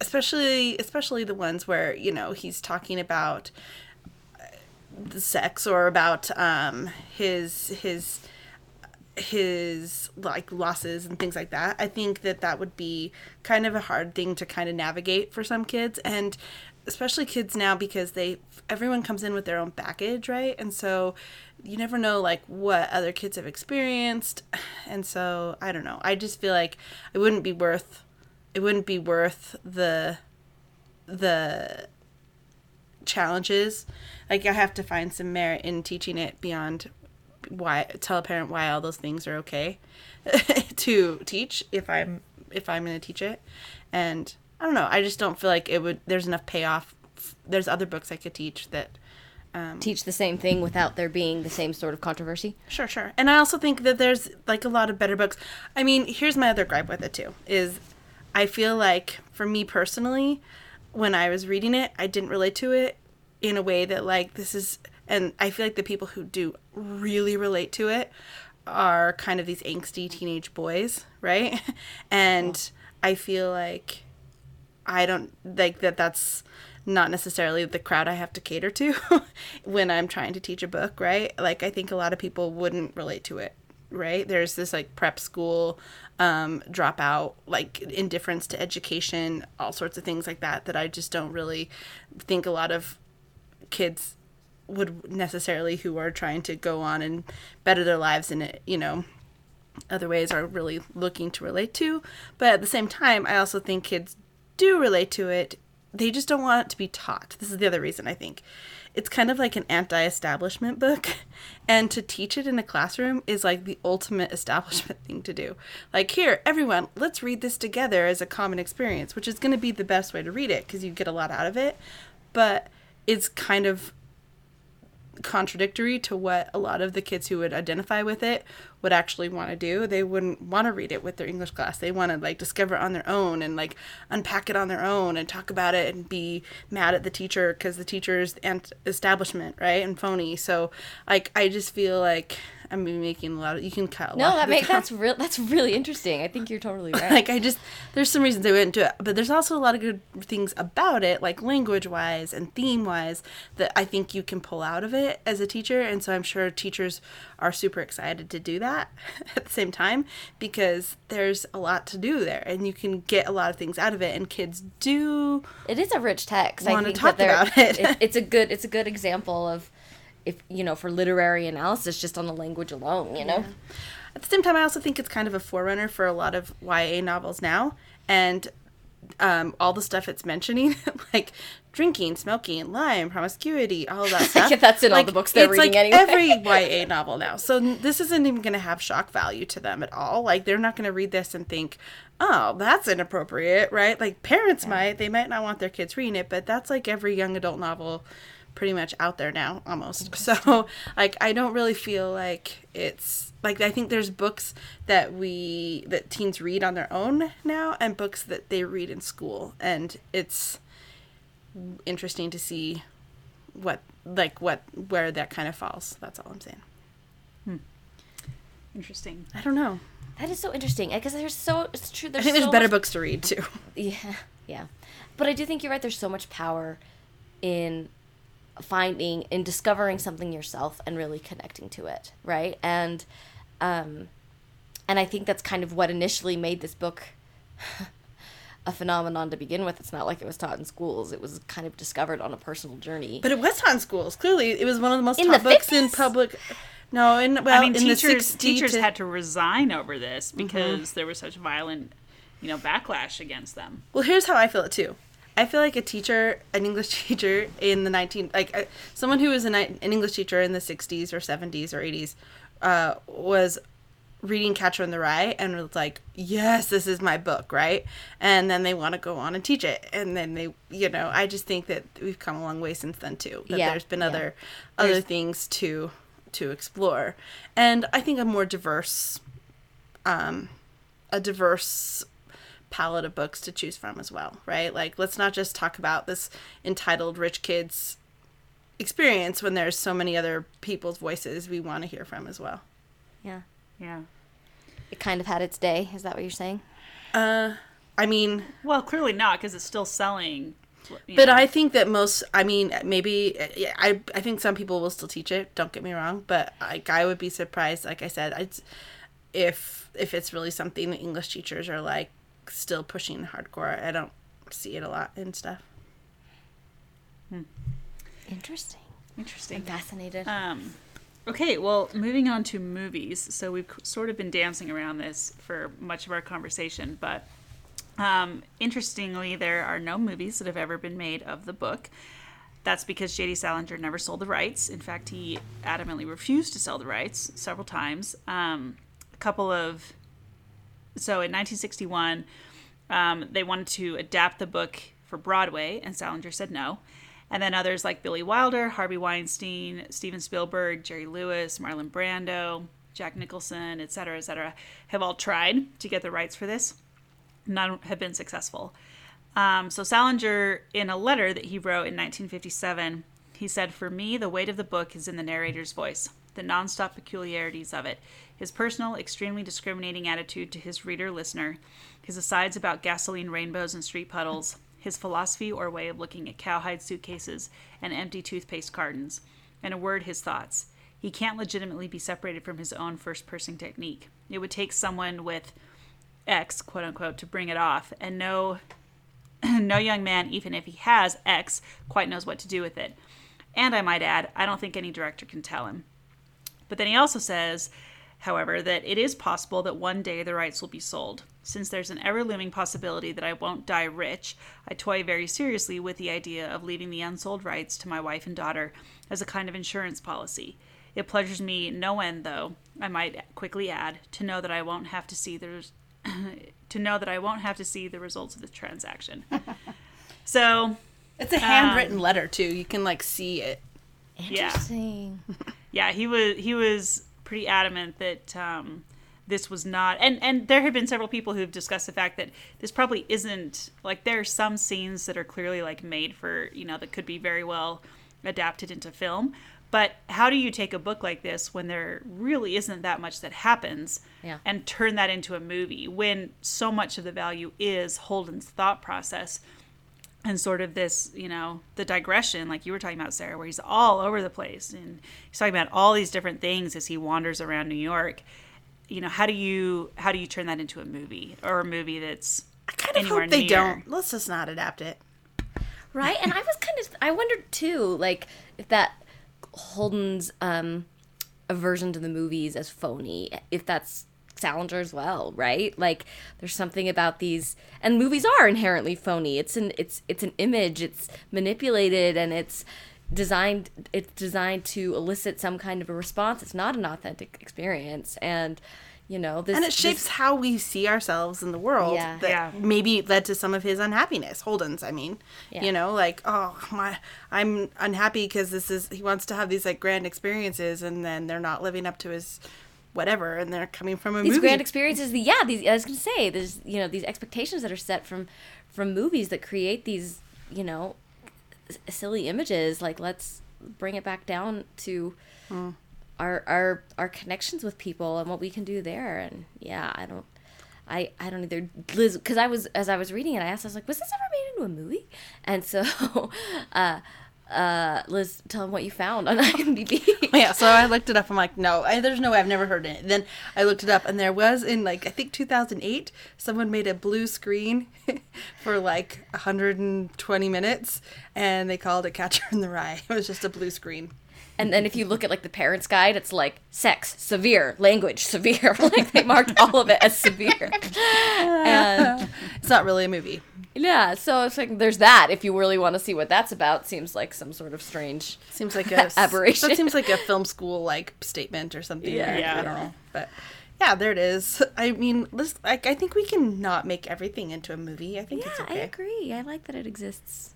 especially especially the ones where you know he's talking about the sex or about um his his his like losses and things like that i think that that would be kind of a hard thing to kind of navigate for some kids and especially kids now because they everyone comes in with their own baggage right? And so you never know like what other kids have experienced and so i don't know. I just feel like it wouldn't be worth it wouldn't be worth the the challenges. Like i have to find some merit in teaching it beyond why tell a parent why all those things are okay to teach if i'm if i'm going to teach it and i don't know i just don't feel like it would there's enough payoff there's other books i could teach that um, teach the same thing without there being the same sort of controversy. Sure, sure. And I also think that there's like a lot of better books. I mean, here's my other gripe with it too is I feel like for me personally, when I was reading it, I didn't relate to it in a way that like this is and I feel like the people who do really relate to it are kind of these angsty teenage boys, right? And I feel like I don't like that that's not necessarily the crowd I have to cater to when I'm trying to teach a book, right? Like I think a lot of people wouldn't relate to it, right? There's this like prep school um, dropout, like indifference to education, all sorts of things like that that I just don't really think a lot of kids would necessarily who are trying to go on and better their lives in it, you know, other ways are really looking to relate to. But at the same time, I also think kids do relate to it. They just don't want it to be taught. This is the other reason I think. It's kind of like an anti establishment book. And to teach it in a classroom is like the ultimate establishment thing to do. Like, here, everyone, let's read this together as a common experience, which is going to be the best way to read it because you get a lot out of it. But it's kind of contradictory to what a lot of the kids who would identify with it would actually want to do. They wouldn't want to read it with their English class. They want to like discover on their own and like unpack it on their own and talk about it and be mad at the teacher because the teacher's ant- establishment, right? And phony. So like I just feel like I'm making a lot of you can cut a No, lot that of makes that's real. That's really interesting. I think you're totally right. like I just there's some reasons I wouldn't do it, but there's also a lot of good things about it, like language wise and theme wise, that I think you can pull out of it as a teacher, and so I'm sure teachers are super excited to do that at the same time because there's a lot to do there, and you can get a lot of things out of it, and kids do it is a rich text. I think talk that there- about it. It's a good. It's a good example of, if you know, for literary analysis, just on the language alone. You know. At the same time, I also think it's kind of a forerunner for a lot of YA novels now, and um, all the stuff it's mentioning, like drinking, smoking, lying, promiscuity, all that stuff. Yeah, that's in all the books they're it's reading like anyway. every YA novel now. So this isn't even going to have shock value to them at all. Like they're not going to read this and think, "Oh, that's inappropriate," right? Like parents might, they might not want their kids reading it, but that's like every young adult novel pretty much out there now almost so like i don't really feel like it's like i think there's books that we that teens read on their own now and books that they read in school and it's interesting to see what like what where that kind of falls that's all i'm saying hmm. Interesting. i don't know That is so interesting because there's so it's true. i There's think there's so better much- books to read too Yeah, yeah. But I do think you're right. There's so much power in finding in discovering something yourself and really connecting to it, right? And um and I think that's kind of what initially made this book a phenomenon to begin with. It's not like it was taught in schools. It was kind of discovered on a personal journey. but it was taught in schools clearly it was one of the most In taught the books in public no in well I mean, in the teachers teachers to- had to resign over this Mm-hmm. because there was such violent, you know, backlash against them. Well, here's how I feel it too. I feel like a teacher, an English teacher in the 19 like uh, someone who was an, an English teacher in the 60s or 70s or 80s uh, was reading Catcher in the Rye and was like, "Yes, this is my book," right? And then they want to go on and teach it, and then they, you know, I just think that we've come a long way since then too. That Yeah, there's been yeah. other other There's- things to to explore, and I think a more diverse, um, a diverse palette of books to choose from as well, right? Like, let's not just talk about this entitled rich kids experience when there's so many other people's voices we want to hear from as well. yeah. Yeah. It kind of had its day. Is that what you're saying? Uh, I mean, Well, clearly not because it's still selling. but know. I think that most, I mean, maybe, I, I think some people will still teach it. Don't get me wrong, but like, I would be surprised. Like I said, I'd, if if it's really something that English teachers are like still pushing hardcore. I don't see it a lot in stuff. Interesting. Interesting. I'm fascinated. Um, okay, well, moving on to movies. So we've sort of been dancing around this for much of our conversation, but um, interestingly, there are no movies that have ever been made of the book. That's because J.D. Salinger never sold the rights. In fact, he adamantly refused to sell the rights several times. Um, a couple of so in 1961, um, they wanted to adapt the book for Broadway, and Salinger said no. And then others like Billy Wilder, Harvey Weinstein, Steven Spielberg, Jerry Lewis, Marlon Brando, Jack Nicholson, et cetera, et cetera, have all tried to get the rights for this. None have been successful. Um, so Salinger, in a letter that he wrote in 1957, he said, "For me, the weight of the book is in the narrator's voice, the nonstop peculiarities of it, his personal, extremely discriminating attitude to his reader-listener, his asides about gasoline rainbows and street puddles, his philosophy or way of looking at cowhide suitcases and empty toothpaste cartons. In a word, his thoughts. He can't legitimately be separated from his own first person technique. It would take someone with X, quote unquote, to bring it off, and no no young man, even if he has X, quite knows what to do with it. And I might add, I don't think any director can tell him. But then he also says, however, that it is possible that one day the rights will be sold. Since there's an ever looming possibility that I won't die rich, I toy very seriously with the idea of leaving the unsold rights to my wife and daughter as a kind of insurance policy. It pleasures me no end, though, I might quickly add, to know that I won't have to see the to know that I won't have to see the results of the transaction. so It's a handwritten um, letter too. You can like see it. Interesting. yeah, he was he was pretty adamant that um, this was not, and and there have been several people who've discussed the fact that this probably isn't like there are some scenes that are clearly like made for you know that could be very well adapted into film. But how do you take a book like this when there really isn't that much that happens Yeah. and turn that into a movie when so much of the value is Holden's thought process and sort of this, you know, the digression, like you were talking about, Sarah, where he's all over the place and he's talking about all these different things as he wanders around New York. You know, how do you how do you turn that into a movie or a movie that's I kind of hope they near? don't. Let's just not adapt it. right and i was kind of i wondered too like if that holden's um aversion to the movies as phony if that's salinger as well right like there's something about these and movies are inherently phony it's an it's it's an image it's manipulated and it's designed it's designed to elicit some kind of a response it's not an authentic experience and you know this And it this- shapes how we see ourselves in the world. Yeah. That Yeah. maybe led to some of his unhappiness. Holden's, I mean. Yeah. You know, like, oh my I'm unhappy because this is he wants to have these like grand experiences and then they're not living up to his whatever and they're coming from a these movie. grand experiences the yeah these i was gonna say there's you know these expectations that are set from from movies that create these you know s- silly images like let's bring it back down to our our our connections with people and what we can do there and yeah i don't I, I don't either. Liz because I was as I was reading it I asked I was like was this ever made into a movie? And so uh uh Liz tell them what you found on IMDb yeah, so I looked it up. I'm like, no, I, there's no way I've never heard it. Then I looked it up, and there was in like I think 2008, someone made a blue screen for like 120 minutes, and they called it Catcher in the Rye. It was just a blue screen. And then if you look at like the parents' guide, it's like sex, severe, language, severe. like they marked all of it as severe. And It's not really a movie. Yeah, so it's like there's that. If you really want to see what that's about, seems like some sort of strange. Seems like a Aberration. That seems like a film school like statement or something. Yeah. I- Yeah. I don't know, but. Yeah, there it is. I mean, let's, like, I think we can not make everything into a movie. I think Yeah, it's I agree. I like that it exists.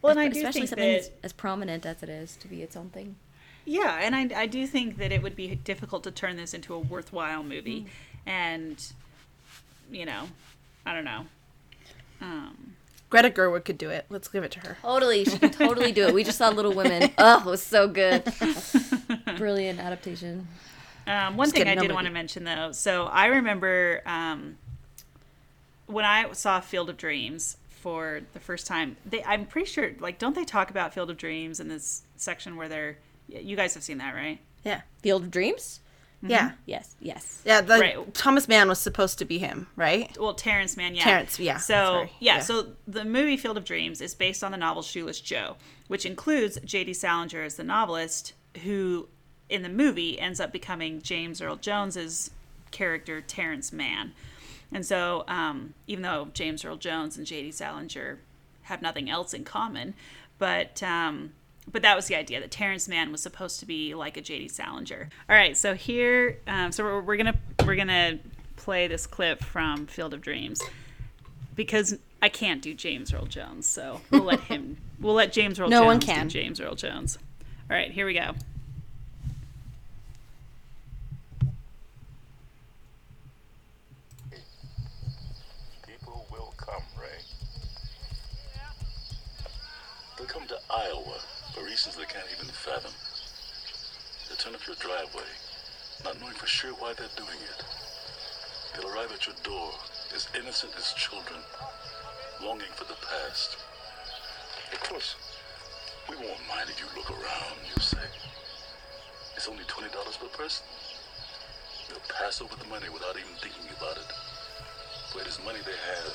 Well, and I do especially think something that as, as prominent as it is to be its own thing. Yeah, and I, I do think that it would be difficult to turn this into a worthwhile movie. Mm. And, you know, I don't know. Um, Greta Gerwig could do it. Let's give it to her. Totally, she can totally do it. We just saw Little Women. Oh, it was so good. Brilliant adaptation. um, one Just thing kidding, I did movie. want to mention, though, so I remember um, when I saw Field of Dreams for the first time, they, I'm pretty sure, like, don't they talk about Field of Dreams in this section where they're, you guys have seen that, right? Yeah. Field of Dreams. Yeah. Yes, yes. Yeah, the Right. Thomas Mann was supposed to be him, right? well Terrence Mann, yeah. Terrence, yeah, So yeah, yeah. so the movie Field of Dreams is based on the novel Shoeless Joe, which includes J.D. Salinger as the novelist, who in the movie ends up becoming James Earl Jones's character Terrence Mann. And so, um, even though James Earl Jones and J.D. Salinger have nothing else in common, but um, but that was the idea that Terrence Mann was supposed to be like a J.D. Salinger. All right, so here, um, so we're, we're gonna we're gonna play this clip from Field of Dreams because I can't do James Earl Jones, so we'll let him. We'll let James Earl No Jones one do can. James Earl Jones. All right, here we go. People will come, Ray. They'll come to Iowa for reasons they can't even fathom. They'll turn up your driveway, not knowing for sure why they're doing it. They'll arrive at your door as innocent as children, longing for the past. Of course, we won't mind if you look around, you say. It's only $20 per person. They'll pass over the money without even thinking about it. For it is money they have,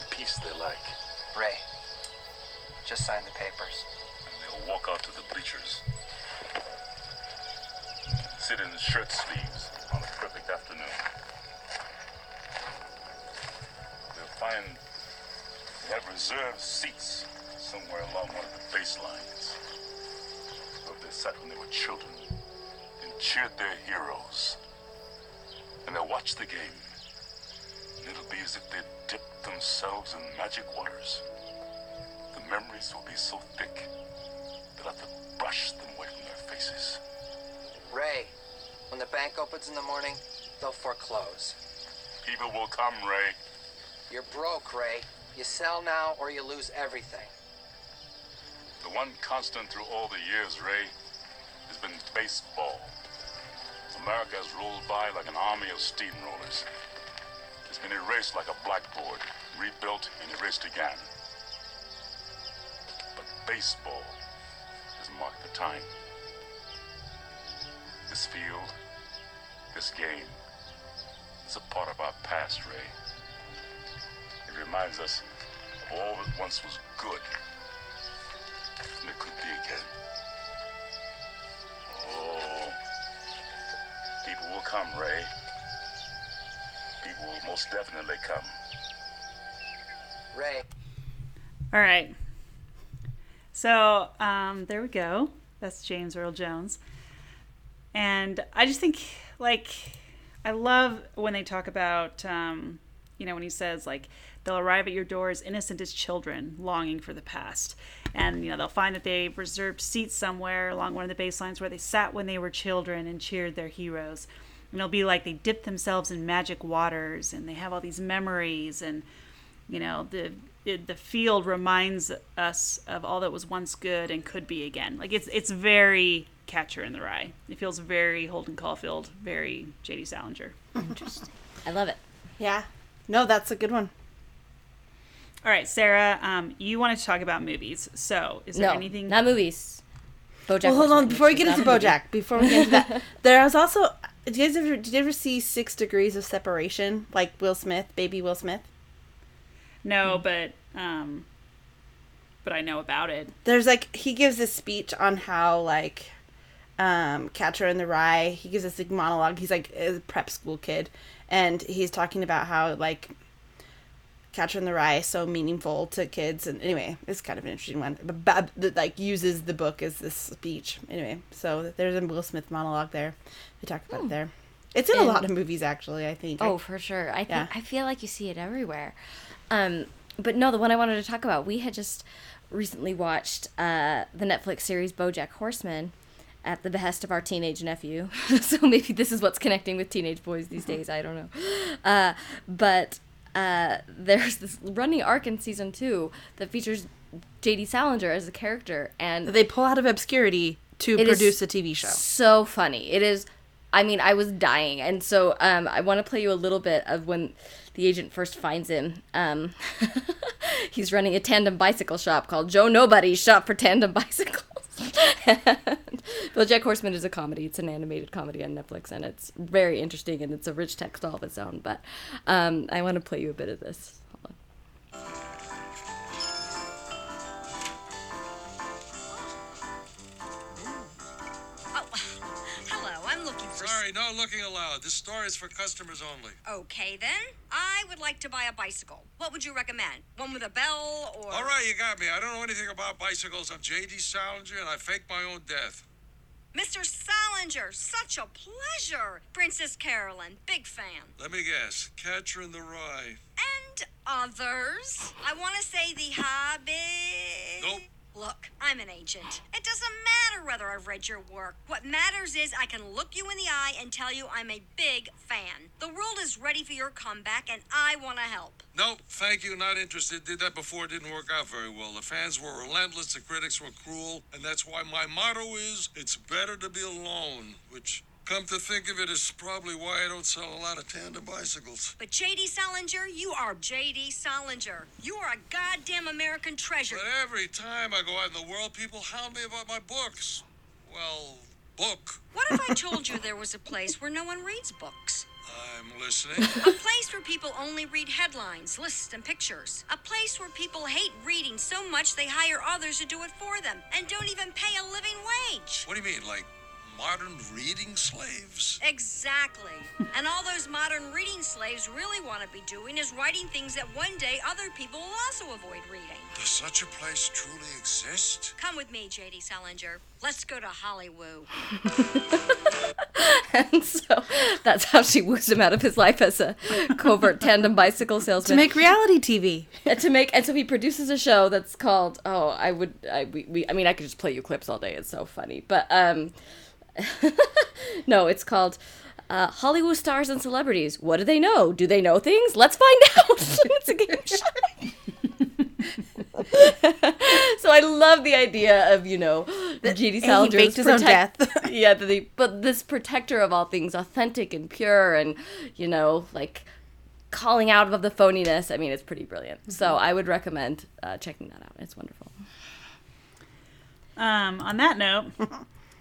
and peace they lack. Ray, just sign the papers. Walk out to the bleachers. Sit in shirt sleeves on a perfect afternoon. They'll find they have reserved seats somewhere along one of the baselines. Where they sat when they were children and cheered their heroes. And they'll watch the game. And it'll be as if they dipped themselves in magic waters. The memories will be so thick have to brush them away from their faces. Ray, when the bank opens in the morning, they'll foreclose. People will come, Ray. You're broke, Ray. You sell now or you lose everything. The one constant through all the years, Ray, has been baseball. America has rolled by like an army of steamrollers. It's been erased like a blackboard, rebuilt and erased again. But baseball has marked the time. This field, this game, is a part of our past, Ray. It reminds us of all that once was good and it could be again. Oh, people will come, Ray. People will most definitely come. Ray, All right. So um, there we go. That's James Earl Jones. And I just think, like, I love when they talk about, um, you know, when he says, like, they'll arrive at your door as innocent as children, longing for the past. And, you know, they'll find that they've reserved seats somewhere along one of the baselines where they sat when they were children and cheered their heroes. And it'll be like they dip themselves in magic waters and they have all these memories and, you know the it, the field reminds us of all that was once good and could be again like it's it's very catcher in the rye it feels very holden caulfield very jd salinger Interesting. I love it. Yeah. No, that's a good one. all right sarah um, you wanted to talk about movies so is there No, anything not movies. BoJack well, hold on. Before we get into not movie. BoJack, before we get into that, there was also. Did you guys ever? Did you ever see Six Degrees of Separation? Like Will Smith, baby Will Smith. No but um but i know about it There's like he gives a speech on how like, um, Catcher in the Rye. He gives this like monologue. He's like a prep school kid, and he's talking about how like. Catcher in the Rye is so meaningful to kids, and anyway, it's kind of an interesting one. But Bab that like uses the book as this speech. Anyway, so there's a Will Smith monologue there. They talk about it there. It's in a lot of movies, actually. I think. Oh, for sure. I think Yeah. I feel like you see it everywhere. Um, but no, the one I wanted to talk about, we had just recently watched uh, the Netflix series BoJack Horseman at the behest of our teenage nephew. so maybe this is what's connecting with teenage boys these days. I don't know. Uh, but uh, there's this running arc in season two that features J.D. Salinger as a character, and they pull out of obscurity to produce a TV show. so funny. It is. I mean, I was dying, and so um, I want to play you a little bit of when the agent first finds him. Um, he's running a tandem bicycle shop called Joe Nobody's Shop for Tandem Bicycles. BoJack Horseman is a comedy. It's an animated comedy on Netflix, and it's very interesting, and it's a rich text all of its own. But um, I want to play you a bit of this. No looking allowed. This store is for customers only. Okay, then. I would like to buy a bicycle. What would you recommend? One with a bell or. All right, you got me. I don't know anything about bicycles. I'm J.D. Salinger, and I fake my own death. Mr. Salinger, such a pleasure. Princess Carolyn, big fan. Let me guess. Catcher in the Rye. And others. I want to say The Hobbit. Nope. Look, I'm an agent. It doesn't matter whether I've read your work. What matters is I can look you in the eye and tell you I'm a big fan. The world is ready for your comeback, and I want to help. Nope, thank you, not interested. Did that before, didn't work out very well. The fans were relentless, the critics were cruel, and that's why my motto is it's better to be alone, which Come to think of it, it's probably why I don't sell a lot of tandem bicycles. But J.D. Salinger, you are J.D. Salinger. You are a goddamn American treasure. But every time I go out in the world, people hound me about my books. Well, book. What if I told you there was a place where no one reads books? I'm listening. A place where people only read headlines, lists, and pictures. A place where people hate reading so much they hire others to do it for them and don't even pay a living wage. What do you mean, like modern reading slaves? Exactly. and all those modern reading slaves really want to be doing is writing things that one day other people will also avoid reading. Does such a place truly exist? Come with me, J.D. Salinger. Let's go to Hollywood. and so that's how she woos him out of his life as a covert tandem bicycle salesman To make reality TV. and to make and so he produces a show that's called oh I would I we, we I mean I could just play you clips all day it's so funny but um no it's called uh, Hollywood stars and celebrities what do they know do they know things let's find out it's a game show so I love the idea of you know G.D. he Salinger faked his own death. yeah the, the, but this protector of all things authentic and pure and you know like calling out of the phoniness. I mean, it's pretty brilliant. So I would recommend uh, checking that out. It's wonderful. Um, on that note,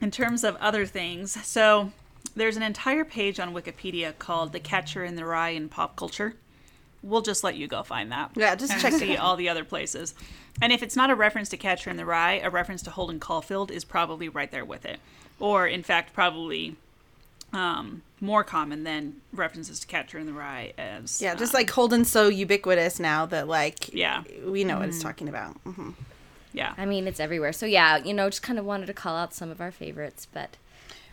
in terms of other things, so there's an entire page on Wikipedia called "The Catcher in the Rye in Pop Culture." We'll just let you go find that. Yeah, just check it see all the other places. And if it's not a reference to Catcher in the Rye, a reference to Holden Caulfield is probably right there with it, or in fact, probably um, more common than references to Catcher in the Rye as Yeah, just um, like Holden's so ubiquitous now that like Yeah. we know what it's talking about. hmm yeah. I mean, it's everywhere. So yeah, you know, just kind of wanted to call out some of our favorites, but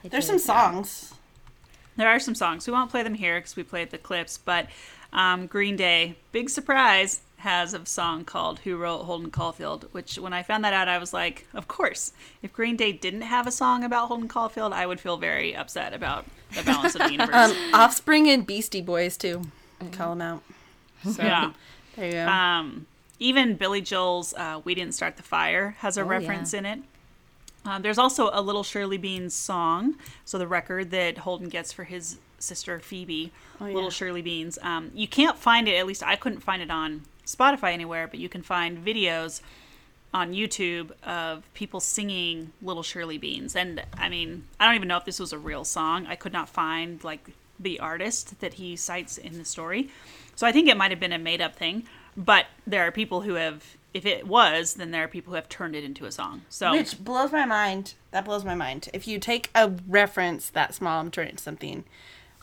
I There's some songs. There are some songs. We won't play them here because we played the clips, but um, Green Day, big surprise, has a song called Who Wrote Holden Caulfield, which when I found that out, I was like, of course. If Green Day didn't have a song about Holden Caulfield, I would feel very upset about the balance of the universe. Um, Offspring and Beastie Boys too. Call them out. so, yeah. There you go. Um, even Billy Joel's uh, We Didn't Start the Fire has a Oh, reference yeah. in it. Uh, there's also a Little Shirley Beans song, so the record that Holden gets for his sister Phoebe, Little Shirley Beans. Um, you can't find it, at least I couldn't find it on Spotify anywhere, but you can find videos on YouTube of people singing Little Shirley Beans. And I mean, I don't even know if this was a real song. I could not find like the artist that he cites in the story. So I think it might have been a made up thing, but there are people who have if it was, then there are people who have turned it into a song. So Which blows my mind. That blows my mind. If you take a reference that small and turn it into something,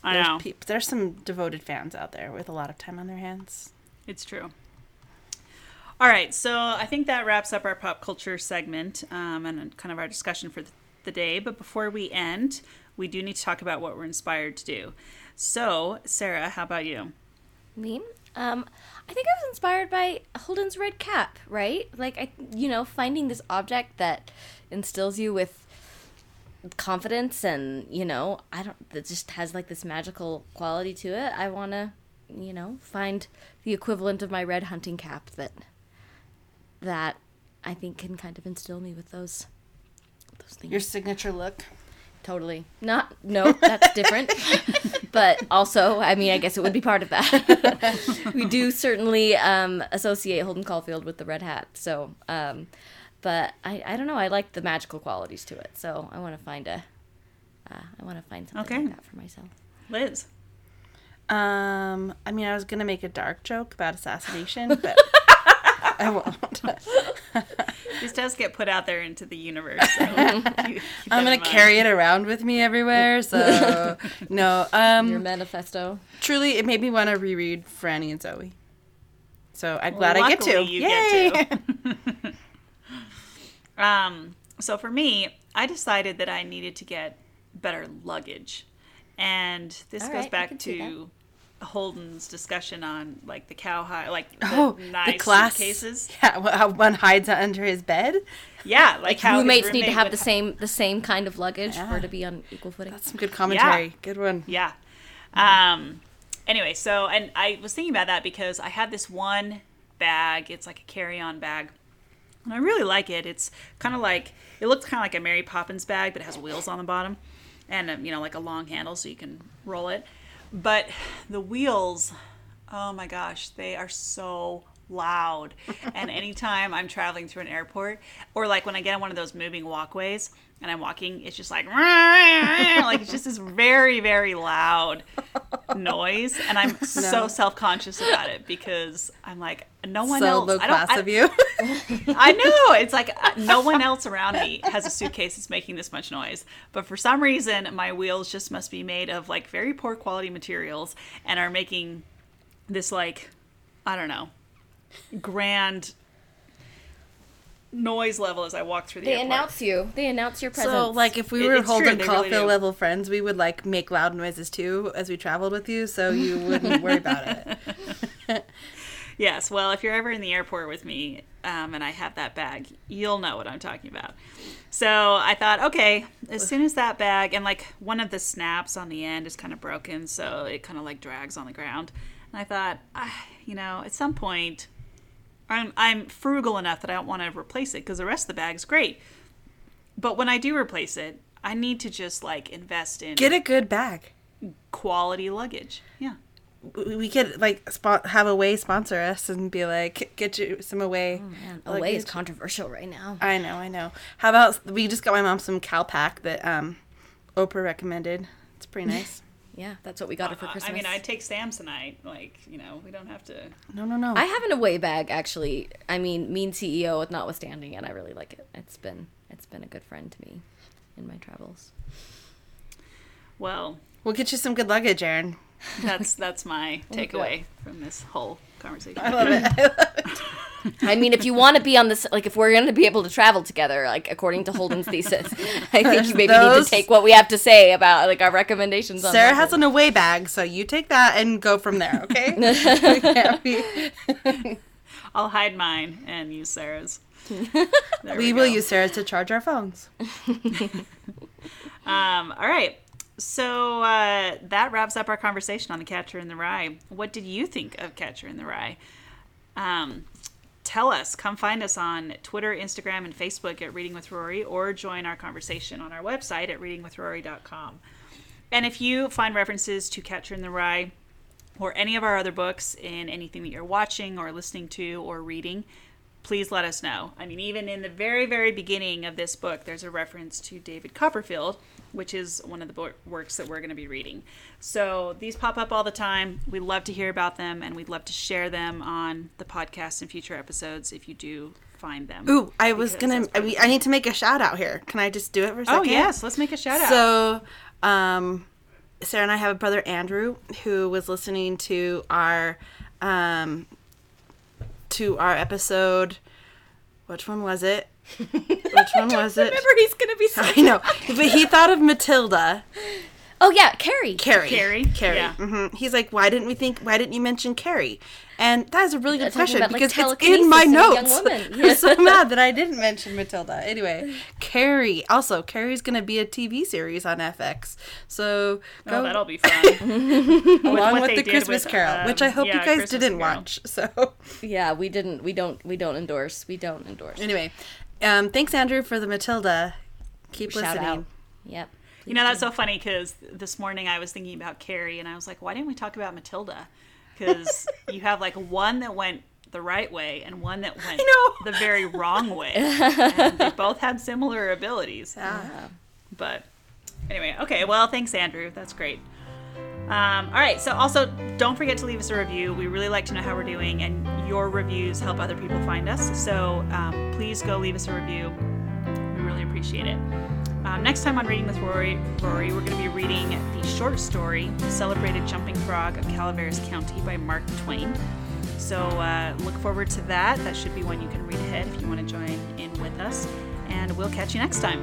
I there's, know peop- there's some devoted fans out there with a lot of time on their hands. It's true. All right, so I think that wraps up our pop culture segment um, and kind of our discussion for the day. But before we end, we do need to talk about what we're inspired to do. So, Sarah, how about you? Me? Um, I think I was inspired by Holden's red cap, right? Like I, you know, finding this object that instills you with confidence, and you know, I don't that just has like this magical quality to it. I want to, you know, find the equivalent of my red hunting cap that that I think can kind of instill me with those those things. Your signature look. Totally. Not no, that's different. but also, I mean, I guess it would be part of that. we do certainly um, associate Holden Caulfield with the red hat. So, um, but I, I don't know. I like the magical qualities to it. So I want to find a, uh, I want to find something Okay. like that for myself. Liz. Um, I mean, I was gonna make a dark joke about assassination, but I won't. This does get put out there into the universe. So keep- keep I'm gonna carry it around with me everywhere. So no. Um, Your manifesto. truly, it made me want to reread Franny and Zooey. So I'm glad I get to. you Yay! get to. Um, so for me, I decided that I needed to get better luggage. And this All goes right, back can see to Holden's discussion on like the cowhide, like the oh, nice the class suitcases. Yeah, how one hides under his bed. Yeah, like how his Roommates need to have would the same the same kind of luggage Yeah. for to be on equal footing. That's some good commentary. Good one. Yeah. Um. Anyway, so and I was thinking about that because I had this one bag. It's like a carry-on bag, and I really like it. It's kind of like it looks kind of like a Mary Poppins bag, but it has wheels on the bottom. and um, you know like a long handle so you can roll it. But the wheels, oh my gosh, they are so loud. and anytime I'm traveling through an airport, or like when I get on one of those moving walkways and I'm walking, it's just like like it's just this very very loud noise, and I'm so self conscious about it because I'm like no one so else. low I don't. class I, of you. I know. It's like uh, no one else around me has a suitcase that's making this much noise. But for some reason, my wheels just must be made of like very poor quality materials and are making this like I don't know grand noise level as I walk through the airport. They airport. announce you. They announce your presence. So, like, if we It- were it's true, Holden really level friends, we would like make loud noises too as we traveled with you, so you wouldn't worry about it. Yes, well, if you're ever in the airport with me um, and I have that bag, you'll know what I'm talking about. So I thought, okay, as soon as that bag and like one of the snaps on the end is kind of broken, so it kind of like drags on the ground. And I thought, ah, you know, at some point, I'm I'm frugal enough that I don't want to replace it because the rest of the bag's great. But when I do replace it, I need to just like invest in Get a good bag. quality luggage. Yeah. We we could like spot, have Away sponsor us and be like, get you some Away. Man, away is controversial right now. I know, I know. How about we just got my mom some Calpak that um, Oprah recommended. It's pretty nice. Yeah, that's what we got her for Christmas. I mean, I'd take Samsonite. Like, you know, we don't have to. No, no, no. I have an away bag actually. I mean, mean CEO notwithstanding, and I really like it. It's been it's been a good friend to me in my travels. Well, we'll get you some good luggage, Aaron. that's that's my takeaway from this whole conversation. I love it. I mean, if you want to be on this, like, if we're going to be able to travel together, like according to Holden's thesis, I think you maybe need to take what we have to say about like our recommendations. on Sarah has an Away bag, so you take that and go from there, okay? Be- I'll hide mine and use Sarah's. There we will use Sarah's to charge our phones. Um, all right. So uh, that wraps up our conversation on the Catcher in the Rye. What did you think of Catcher in the Rye? Um, tell us. Come find us on Twitter, Instagram, and Facebook at Reading with Rory, or join our conversation on our website at readingwithrory.com. And if you find references to Catcher in the Rye or any of our other books in anything that you're watching or listening to or reading, please let us know. I mean, even in the very, very beginning of this book, there's a reference to David Copperfield, which is one of the bo- works that we're going to be reading. So these pop up all the time. We love to hear about them, and we'd love to share them on the podcast in future episodes if you do find them. Ooh, I was gonna. I, mean, I need to make a shout out here. Can I just do it for a second? Oh yes, let's make a shout out. So, um, Sarah and I have a brother Andrew who was listening to our, um, to our episode. Which one was it? Which one was it? Remember, he's gonna be. I know, but he thought of Matilda. Oh yeah, Carrie. Carrie. Carrie, Carrie. yeah. hmm He's like, why didn't we think? Why didn't you mention Carrie? And that is a really good Talking question about, like, because it's in my in a young notes. woman. I'm so mad that I didn't mention Matilda. Anyway, Carrie. Also, Carrie's going to be a TV series on FX. So go oh, that'll be fun. along what with the Christmas with, Carol, which um, I hope yeah, you guys Christmas didn't Carol. watch. So Yeah, we didn't. We don't. We don't endorse. We don't endorse. anyway, um, thanks Andrew for the Matilda. Keep Shout listening. out. Yep. You know, that's so funny because this morning I was thinking about Carrie and I was like, why didn't we talk about Matilda? Because you have like one that went the right way and one that went know. the very wrong way. and they both had similar abilities. But anyway, okay. Well, thanks, Andrew. That's great. Um, all right. So, also, don't forget to leave us a review. We really like to know how we're doing, and your reviews help other people find us. So, um, please go leave us a review. We really appreciate it. Um, next time on Reading with Rory, Rory we're going to be reading the short story "Celebrated Jumping Frog of Calaveras County" by Mark Twain. So uh, look forward to that. That should be one you can read ahead if you want to join in with us. And we'll catch you next time.